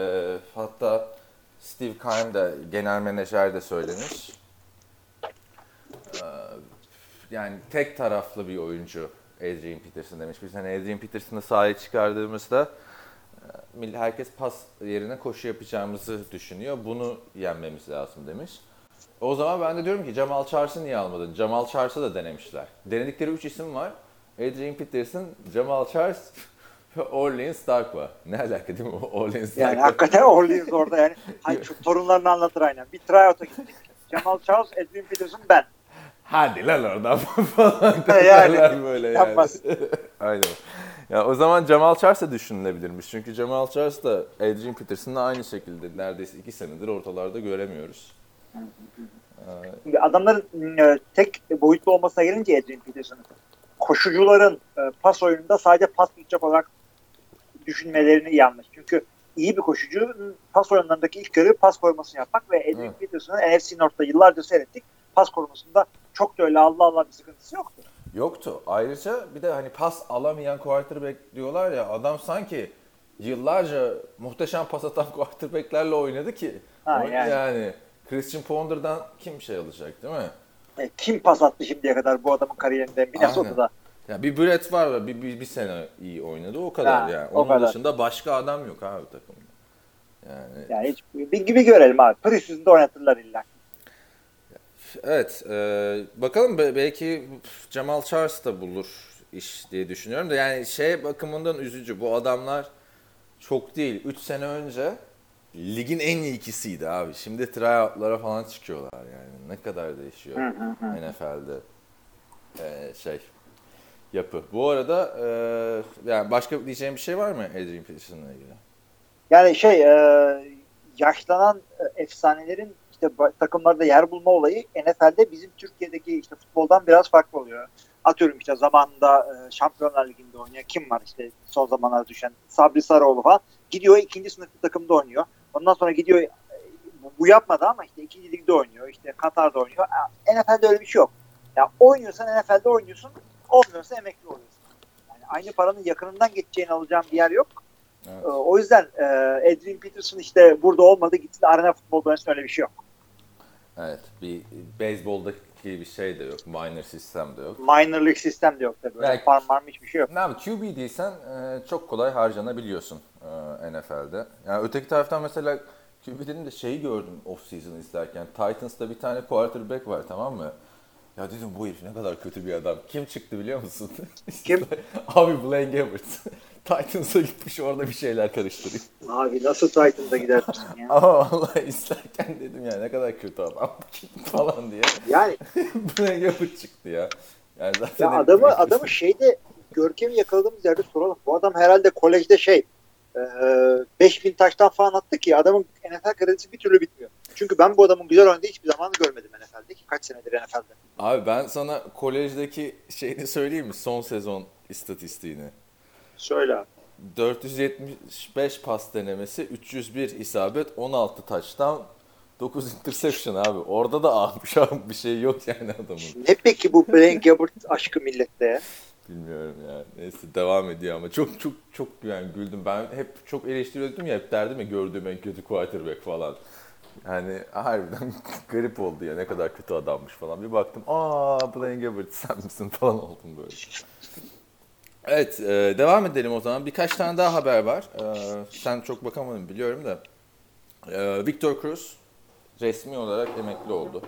hatta Steve Keim de genel menajer de söylemiş. E, yani tek taraflı bir oyuncu Adrian Peterson demiş. Biz hani Adrian Peterson'ı sahaya çıkardığımızda e, herkes pas yerine koşu yapacağımızı düşünüyor. Bunu yenmemiz lazım demiş. O zaman ben de diyorum ki Jamal Charles'ı niye almadın? Jamal Charles'ı da denemişler. Denedikleri 3 isim var. Adrian Peterson, Jamal Charles ve Orleans Darkwa. Ne alaka değil mi? Orleans Yani Darkwa. hakikaten Orleans orada yani. Hayır, şu torunlarını anlatır aynen. Bir tryout'a gittik. Jamal Charles, Edwin Peterson ben. Hadi lan oradan falan yani, derler böyle yani. yapmaz. Aynen. Ya o zaman Jamal Charles da düşünülebilirmiş. Çünkü Jamal Charles da Adrian Peterson'la aynı şekilde neredeyse iki senedir ortalarda göremiyoruz. Şimdi adamların e, tek boyutlu olmasına gelince Adrian Peterson'ın koşucuların e, pas oyununda sadece pas tutacak olarak düşünmelerini yanlış. Çünkü iyi bir koşucu pas oyunlarındaki ilk görevi pas korumasını yapmak ve Adrian Evet. Peterson'ın NFC North'ta yıllarca seyrettik. Pas korumasında çok da öyle Allah Allah bir sıkıntısı yoktu. Yoktu. Ayrıca bir de hani pas alamayan quarterback diyorlar ya adam sanki yıllarca muhteşem pas atan quarterbacklerle oynadı ki. Ha, yani. yani Christian Ponder'dan kim şey alacak değil mi? E, kim pas attı şimdiye kadar bu adamın kariyerinde? Minnesota'da. Ya bir Brett var ve bir, bir, bir sene iyi oynadı o kadar Ha, yani. Onun kadar. dışında başka adam yok abi takımda. Yani Yani hiç bir gibi görelim abi. Preseason'da oynatırlar illa. Evet, e, bakalım be- belki Jamal Charles da bulur iş diye düşünüyorum da yani şey bakımından üzücü. Bu adamlar çok değil. 3 sene önce ligin en iyi ikisiydi abi. Şimdi tryoutlara falan çıkıyorlar yani. Ne kadar değişiyor NFL'de e, şey yapı. Bu arada e, yani başka diyeceğim bir şey var mı Adrian Peterson'la ilgili? Yani şey e, yaşlanan efsanelerin işte takımlarda yer bulma olayı NFL'de bizim Türkiye'deki işte futboldan biraz farklı oluyor. Atıyorum işte zamanında e, Şampiyonlar Ligi'nde oynayan kim var işte son zamanlarda düşen Sabri Sarıoğlu falan gidiyor ikinci sınıf bir takımda oynuyor. Ondan sonra gidiyor bu, yapmadı ama işte ikinci ligde oynuyor. işte Katar'da oynuyor. NFL'de öyle bir şey yok. Ya oynuyorsan NFL'de oynuyorsun. Olmuyorsa emekli oluyorsun. Yani aynı paranın yakınından geçeceğini alacağın bir yer yok. Evet. Ee, O yüzden e, Adrian Peterson işte burada olmadı gitsin arena oynasın öyle bir şey yok. Evet, bir beyzboldaki bir şey de yok. Minor sistem de yok. Minor League sistem de yok tabii. Belki- farm hiçbir şey yok. Ne abi QB değilsen e, çok kolay harcanabiliyorsun e, NFL'de. Yani öteki taraftan mesela QB'lerin de şeyi gördüm off season izlerken. Titans'ta bir tane quarterback var tamam mı? Ya dedim bu herif ne kadar kötü bir adam. Kim çıktı biliyor musun? Kim? Abi Blaine Gabbert. Titans'a gitmiş orada bir şeyler karıştırıyor. Abi nasıl Titan'da gidersin ya? Ama vallahi izlerken dedim ya ne kadar kötü adam falan diye. Yani Blaine Gabbert çıktı ya. Yani zaten ya adamı adamı şeyde Görkem'i yakaladığımız yerde soralım. Bu adam herhalde kolejde şey 5000 taştan falan attı ki adamın NFL kredisi bir türlü bitmiyor. Çünkü ben bu adamın güzel oynadığı hiçbir zaman görmedim NFL'de ki kaç senedir NFL'de. Abi ben sana kolejdeki şeyini söyleyeyim mi? Son sezon istatistiğini. Söyle abi. 475 pas denemesi, 301 isabet, 16 touchdown, 9 interception abi. Orada da almış abi bir şey yok yani adamın. Ne peki bu Blaine Gabbert aşkı millette ya? Bilmiyorum ya. Neyse devam ediyor ama çok çok çok yani güldüm. Ben hep çok eleştiriyordum ya hep derdim ya gördüğüm en kötü quarterback falan. Yani harbiden garip oldu ya ne kadar kötü adammış falan. Bir baktım aa Blaine Gabbert sen misin falan oldum böyle. Evet e, devam edelim o zaman. Birkaç tane daha haber var. E, sen çok bakamadın biliyorum da. E, Victor Cruz resmi olarak emekli oldu.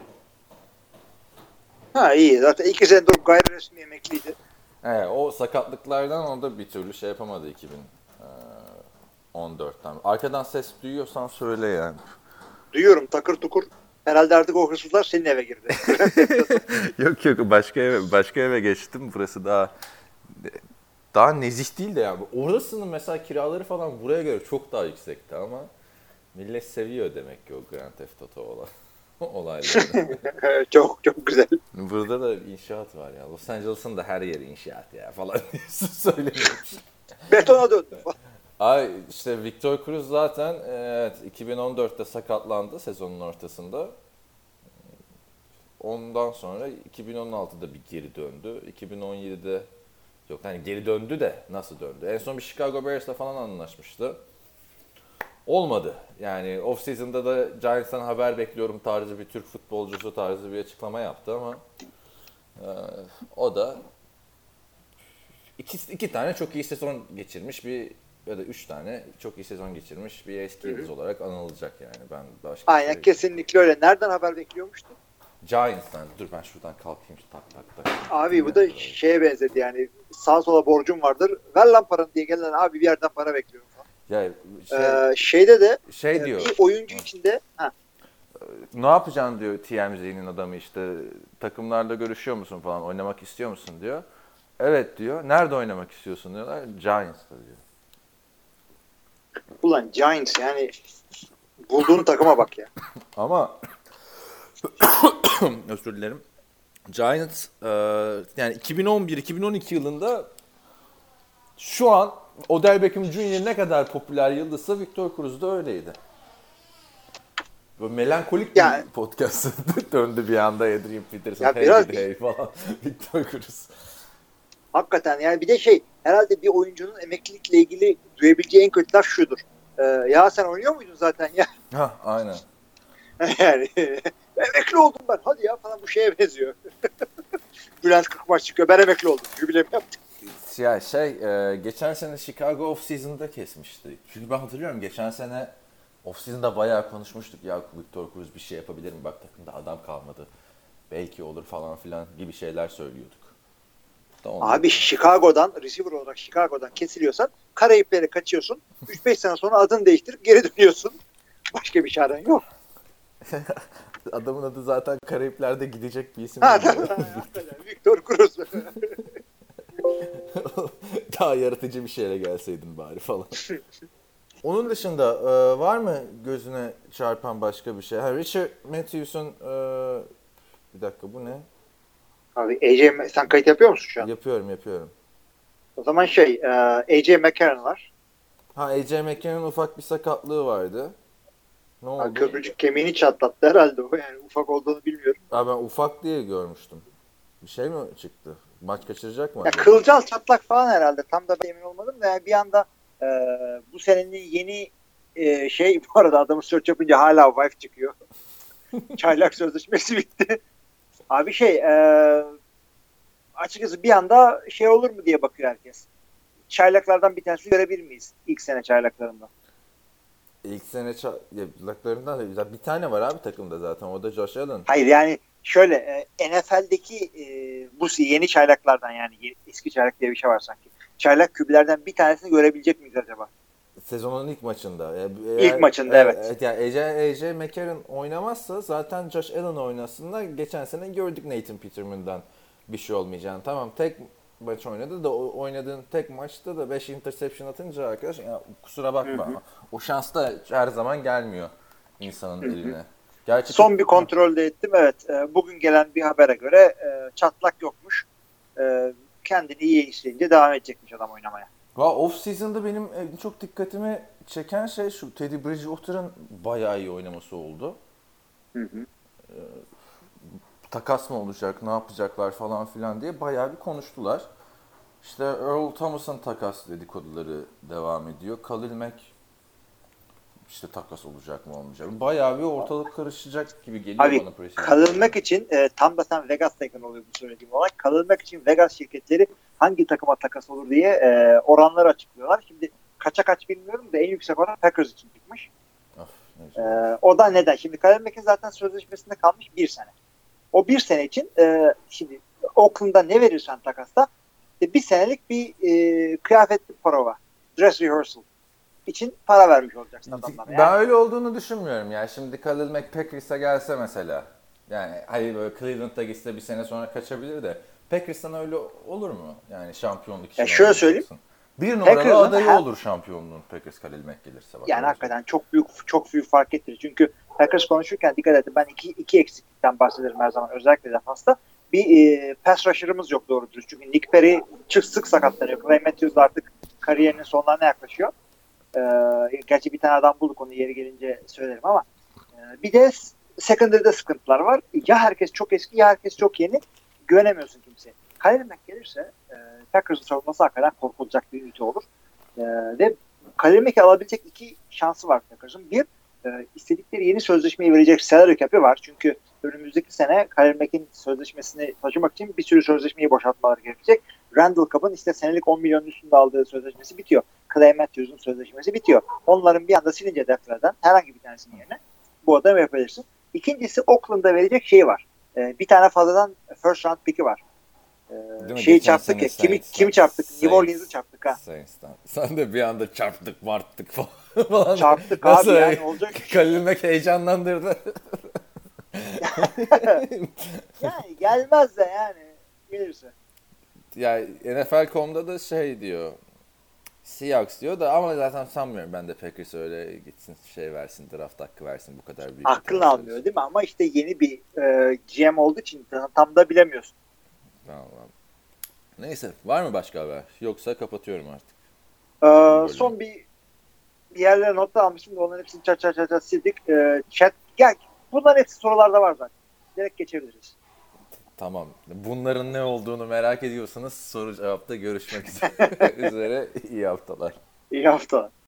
Ha iyi zaten iki senedir gayri resmi emekliydi. Evet, o sakatlıklardan o da bir türlü şey yapamadı 2014'ten. Arkadan ses duyuyorsan söyle yani. Duyuyorum takır tukur. Herhalde artık o hırsızlar senin eve girdi. yok yok başka eve başka eve geçtim. Burası daha daha nezih değil de yani. Orasının mesela kiraları falan buraya göre çok daha yüksekti ama millet seviyor demek ki o Grand Theft Auto olan olayları. çok çok güzel. Burada da inşaat var ya. Los Angeles'ın da her yeri inşaat ya falan söyleniyormuş. Betona döndü. Ay işte Victor Cruz zaten evet 2014'te sakatlandı sezonun ortasında. Ondan sonra 2016'da bir geri döndü. 2017'de yok hani geri döndü de nasıl döndü? En son bir Chicago Bears'la falan anlaşmıştı. Olmadı. Yani off season'da da Giants'tan haber bekliyorum tarzı bir Türk futbolcusu tarzı bir açıklama yaptı ama e, o da iki, iki tane çok iyi sezon geçirmiş bir ya da üç tane çok iyi sezon geçirmiş bir eski yıldız olarak anılacak yani. Ben başka Aynen şey- kesinlikle öyle. Nereden haber bekliyormuştu? Giants'tan. Dur ben şuradan kalkayım. Tak tak tak. Abi bu da şeye benzedi yani sağa sola borcum vardır. Ver lan paranı diye gelen abi bir yerden para bekliyorum. Ya şey, Ee, şeyde de şey e, diyor. bir oyuncu içinde ha, Ne yapacaksın diyor TMZ'nin adamı işte takımlarla görüşüyor musun falan oynamak istiyor musun diyor. Evet diyor. Nerede oynamak istiyorsun diyorlar. Giants'ta diyor. ulan Giants yani bulduğun takıma bak ya. Ama özür dilerim. Giants e, yani 2011-2012 yılında şu an Odell Beckham Jr. ne kadar popüler yıldızsa Victor Cruz da öyleydi. Böyle melankolik bir Yani- podcast döndü bir anda Adrian Peterson, Ya hey biraz gidi hey falan. Victor Cruz. Hakikaten yani bir de şey herhalde bir oyuncunun emeklilikle ilgili duyabileceği en kötü laf şudur. Ee, ya sen oynuyor muydun zaten ya? Ha aynen. yani emekli oldum ben hadi ya falan bu şeye benziyor. Bülent Kırkmaç çıkıyor ben emekli oldum. Jubilemi yaptık. Ya şey e, geçen sene Chicago off season'da kesmişti. Çünkü ben hatırlıyorum geçen sene off season'da bayağı konuşmuştuk. Ya Victor Cruz bir şey yapabilir mi? Bak takımda adam kalmadı. Belki olur falan filan gibi şeyler söylüyorduk. Abi Chicago'dan receiver olarak Chicago'dan kesiliyorsan Karayiplere kaçıyorsun. 3-5 sene sonra adını değiştirip geri dönüyorsun. Başka bir çaren yok. Adamın adı zaten Karayipler'de gidecek bir isim. Ha, Victor Cruz. Daha yaratıcı bir şeyle gelseydin bari falan. Onun dışında e, var mı gözüne çarpan başka bir şey? Ha, Richard Matthews'un e, bir dakika bu ne? Abi AJ sen kayıt yapıyor musun şu an? Yapıyorum yapıyorum. O zaman şey e, AJ McCarron var. Ha AJ McCann'ın ufak bir sakatlığı vardı. Ne oldu? Ha, Köprücük kemiğini çatlattı herhalde o yani ufak olduğunu bilmiyorum. Ha, ben ufak diye görmüştüm. Bir şey mi çıktı? Maç kaçıracak mı? Ya acaba? kılcal çatlak falan herhalde tam da emin olmadım da yani bir anda e, bu senenin yeni e, şey bu arada adamı search yapınca hala wife çıkıyor. Çaylak sözleşmesi bitti. Abi şey e, açıkçası bir anda şey olur mu diye bakıyor herkes. Çaylaklardan bir tanesi görebilir miyiz ilk sene çaylaklarından? İlk sene çaylaklarından da bir tane var abi takımda zaten. O da Josh Allen. Hayır yani şöyle e, NFL'deki e, bu yeni çaylaklardan yani eski çaylak diye bir şey var sanki. Çaylak kübülerden bir tanesini görebilecek miyiz acaba? Sezonun ilk maçında. E, İlk maçında, evet. yani AJ, AJ McCarron oynamazsa zaten Josh Allen oynasın da geçen sene gördük Nathan Peterman'dan bir şey olmayacağını. Tamam tek maç oynadı da o oynadığın tek maçta da 5 interception atınca arkadaş ya kusura bakma ama o şans da her zaman gelmiyor insanın eline. Gerçi Son bir kontrol de ettim. Evet. e, bugün gelen bir habere göre e, çatlak yokmuş. E, kendini iyi işleyince devam edecekmiş adam oynamaya. Off season'da benim en çok dikkatimi çeken şey şu Teddy Bridgewater'ın bayağı iyi oynaması oldu. Ee, takas mı olacak, ne yapacaklar falan filan diye bayağı bir konuştular. İşte Earl Thomas'ın takas dedikoduları devam ediyor. Khalil Mack işte takas olacak mı olmayacak mı? Bayağı bir ortalık karışacak gibi geliyor Abi bana preseason. kalınmak için e, tam da sen Vegas'tayken oluyor bu söylediğim olay. Kalınmak için Vegas şirketleri hangi takıma takas olur diye e, oranları açıklıyorlar. Şimdi kaça kaç bilmiyorum da en yüksek oran Packers için çıkmış. Of. E, o da neden? Şimdi Kalil Mack'in zaten sözleşmesinde kalmış bir sene. O bir sene için e, şimdi Oakland'da ne verirsen takasta bir senelik bir e, kıyafetli prova, dress rehearsal için para vermiş olacaksın adamlara. Ben Yani, öyle olduğunu düşünmüyorum ya. Şimdi Khalil Mack Packers'a gelse mesela. Yani hayır böyle Cleveland'a gitse bir sene sonra kaçabilir de. Packers'tan öyle olur mu? Yani şampiyonluk için. Ya şöyle söyleyeyim. Bir numaralı Packers'ın adayı olur şampiyonluğun Packers Khalil Mack gelirse. Bak yani hakikaten çok büyük çok büyük fark ettirir. Çünkü Packers konuşurken dikkat edin. Ben iki, iki eksiklikten bahsederim her zaman. Özellikle defansta. Bir e, pass rusher'ımız yok doğru dürüst. Çünkü Nick Perry çık sık sakatlanıyor. Clay Matthews artık kariyerinin sonlarına yaklaşıyor. E, gerçi bir tane adam bulduk onu yeri gelince söylerim ama e, bir de secondary'de sıkıntılar var. Ya herkes çok eski ya herkes çok yeni. Güvenemiyorsun kimseye. Khalil gelirse e, Packers'ın savunması hakikaten korkulacak bir ünite olur. E, ve Khalil alabilecek iki şansı var Packers'ın. Bir, e, istedikleri yeni sözleşmeyi verecek salary cap'i var. Çünkü önümüzdeki sene Khalil sözleşmesini taşımak için bir sürü sözleşmeyi boşaltmaları gerekecek. Randall Cobb'ın işte senelik 10 milyonun üstünde aldığı sözleşmesi bitiyor. Clay Matthews'un sözleşmesi bitiyor. Onların bir anda silince defterden herhangi bir tanesinin yerine bu adamı yapabilirsin. İkincisi Oakland'a verecek şey var. E, bir tane fazladan first round pick'i var. E, mi? şeyi çarptık ya. Kimi, kimi çarptık? New Saints. Orleans'ı çarptık ha. Saints'ten. Sen de bir anda çarptık, marttık falan. Çarptık Nasıl abi ya? yani olacak. Khalil Mack heyecanlandırdı. Yani gelmez de yani gelirse. Ya NFL.com'da da şey diyor. Seahawks diyor da ama zaten sanmıyorum ben de Packers öyle gitsin şey versin draft hakkı versin bu kadar büyük. transfer almıyor için. değil mi? Ama işte yeni bir e, GM olduğu için tam da bilemiyorsun. Tamam. Neyse var mı başka haber? Yoksa kapatıyorum artık. Ee, son bir bir yerlere notlar almıştım da onların hepsini çat çat çat, çat sildik. Ee, chat, gel bunların hepsi sorularda var zaten. Direkt geçebiliriz. Tamam. Bunların ne olduğunu merak ediyorsanız soru cevapta görüşmek üzere. İyi haftalar. İyi haftalar.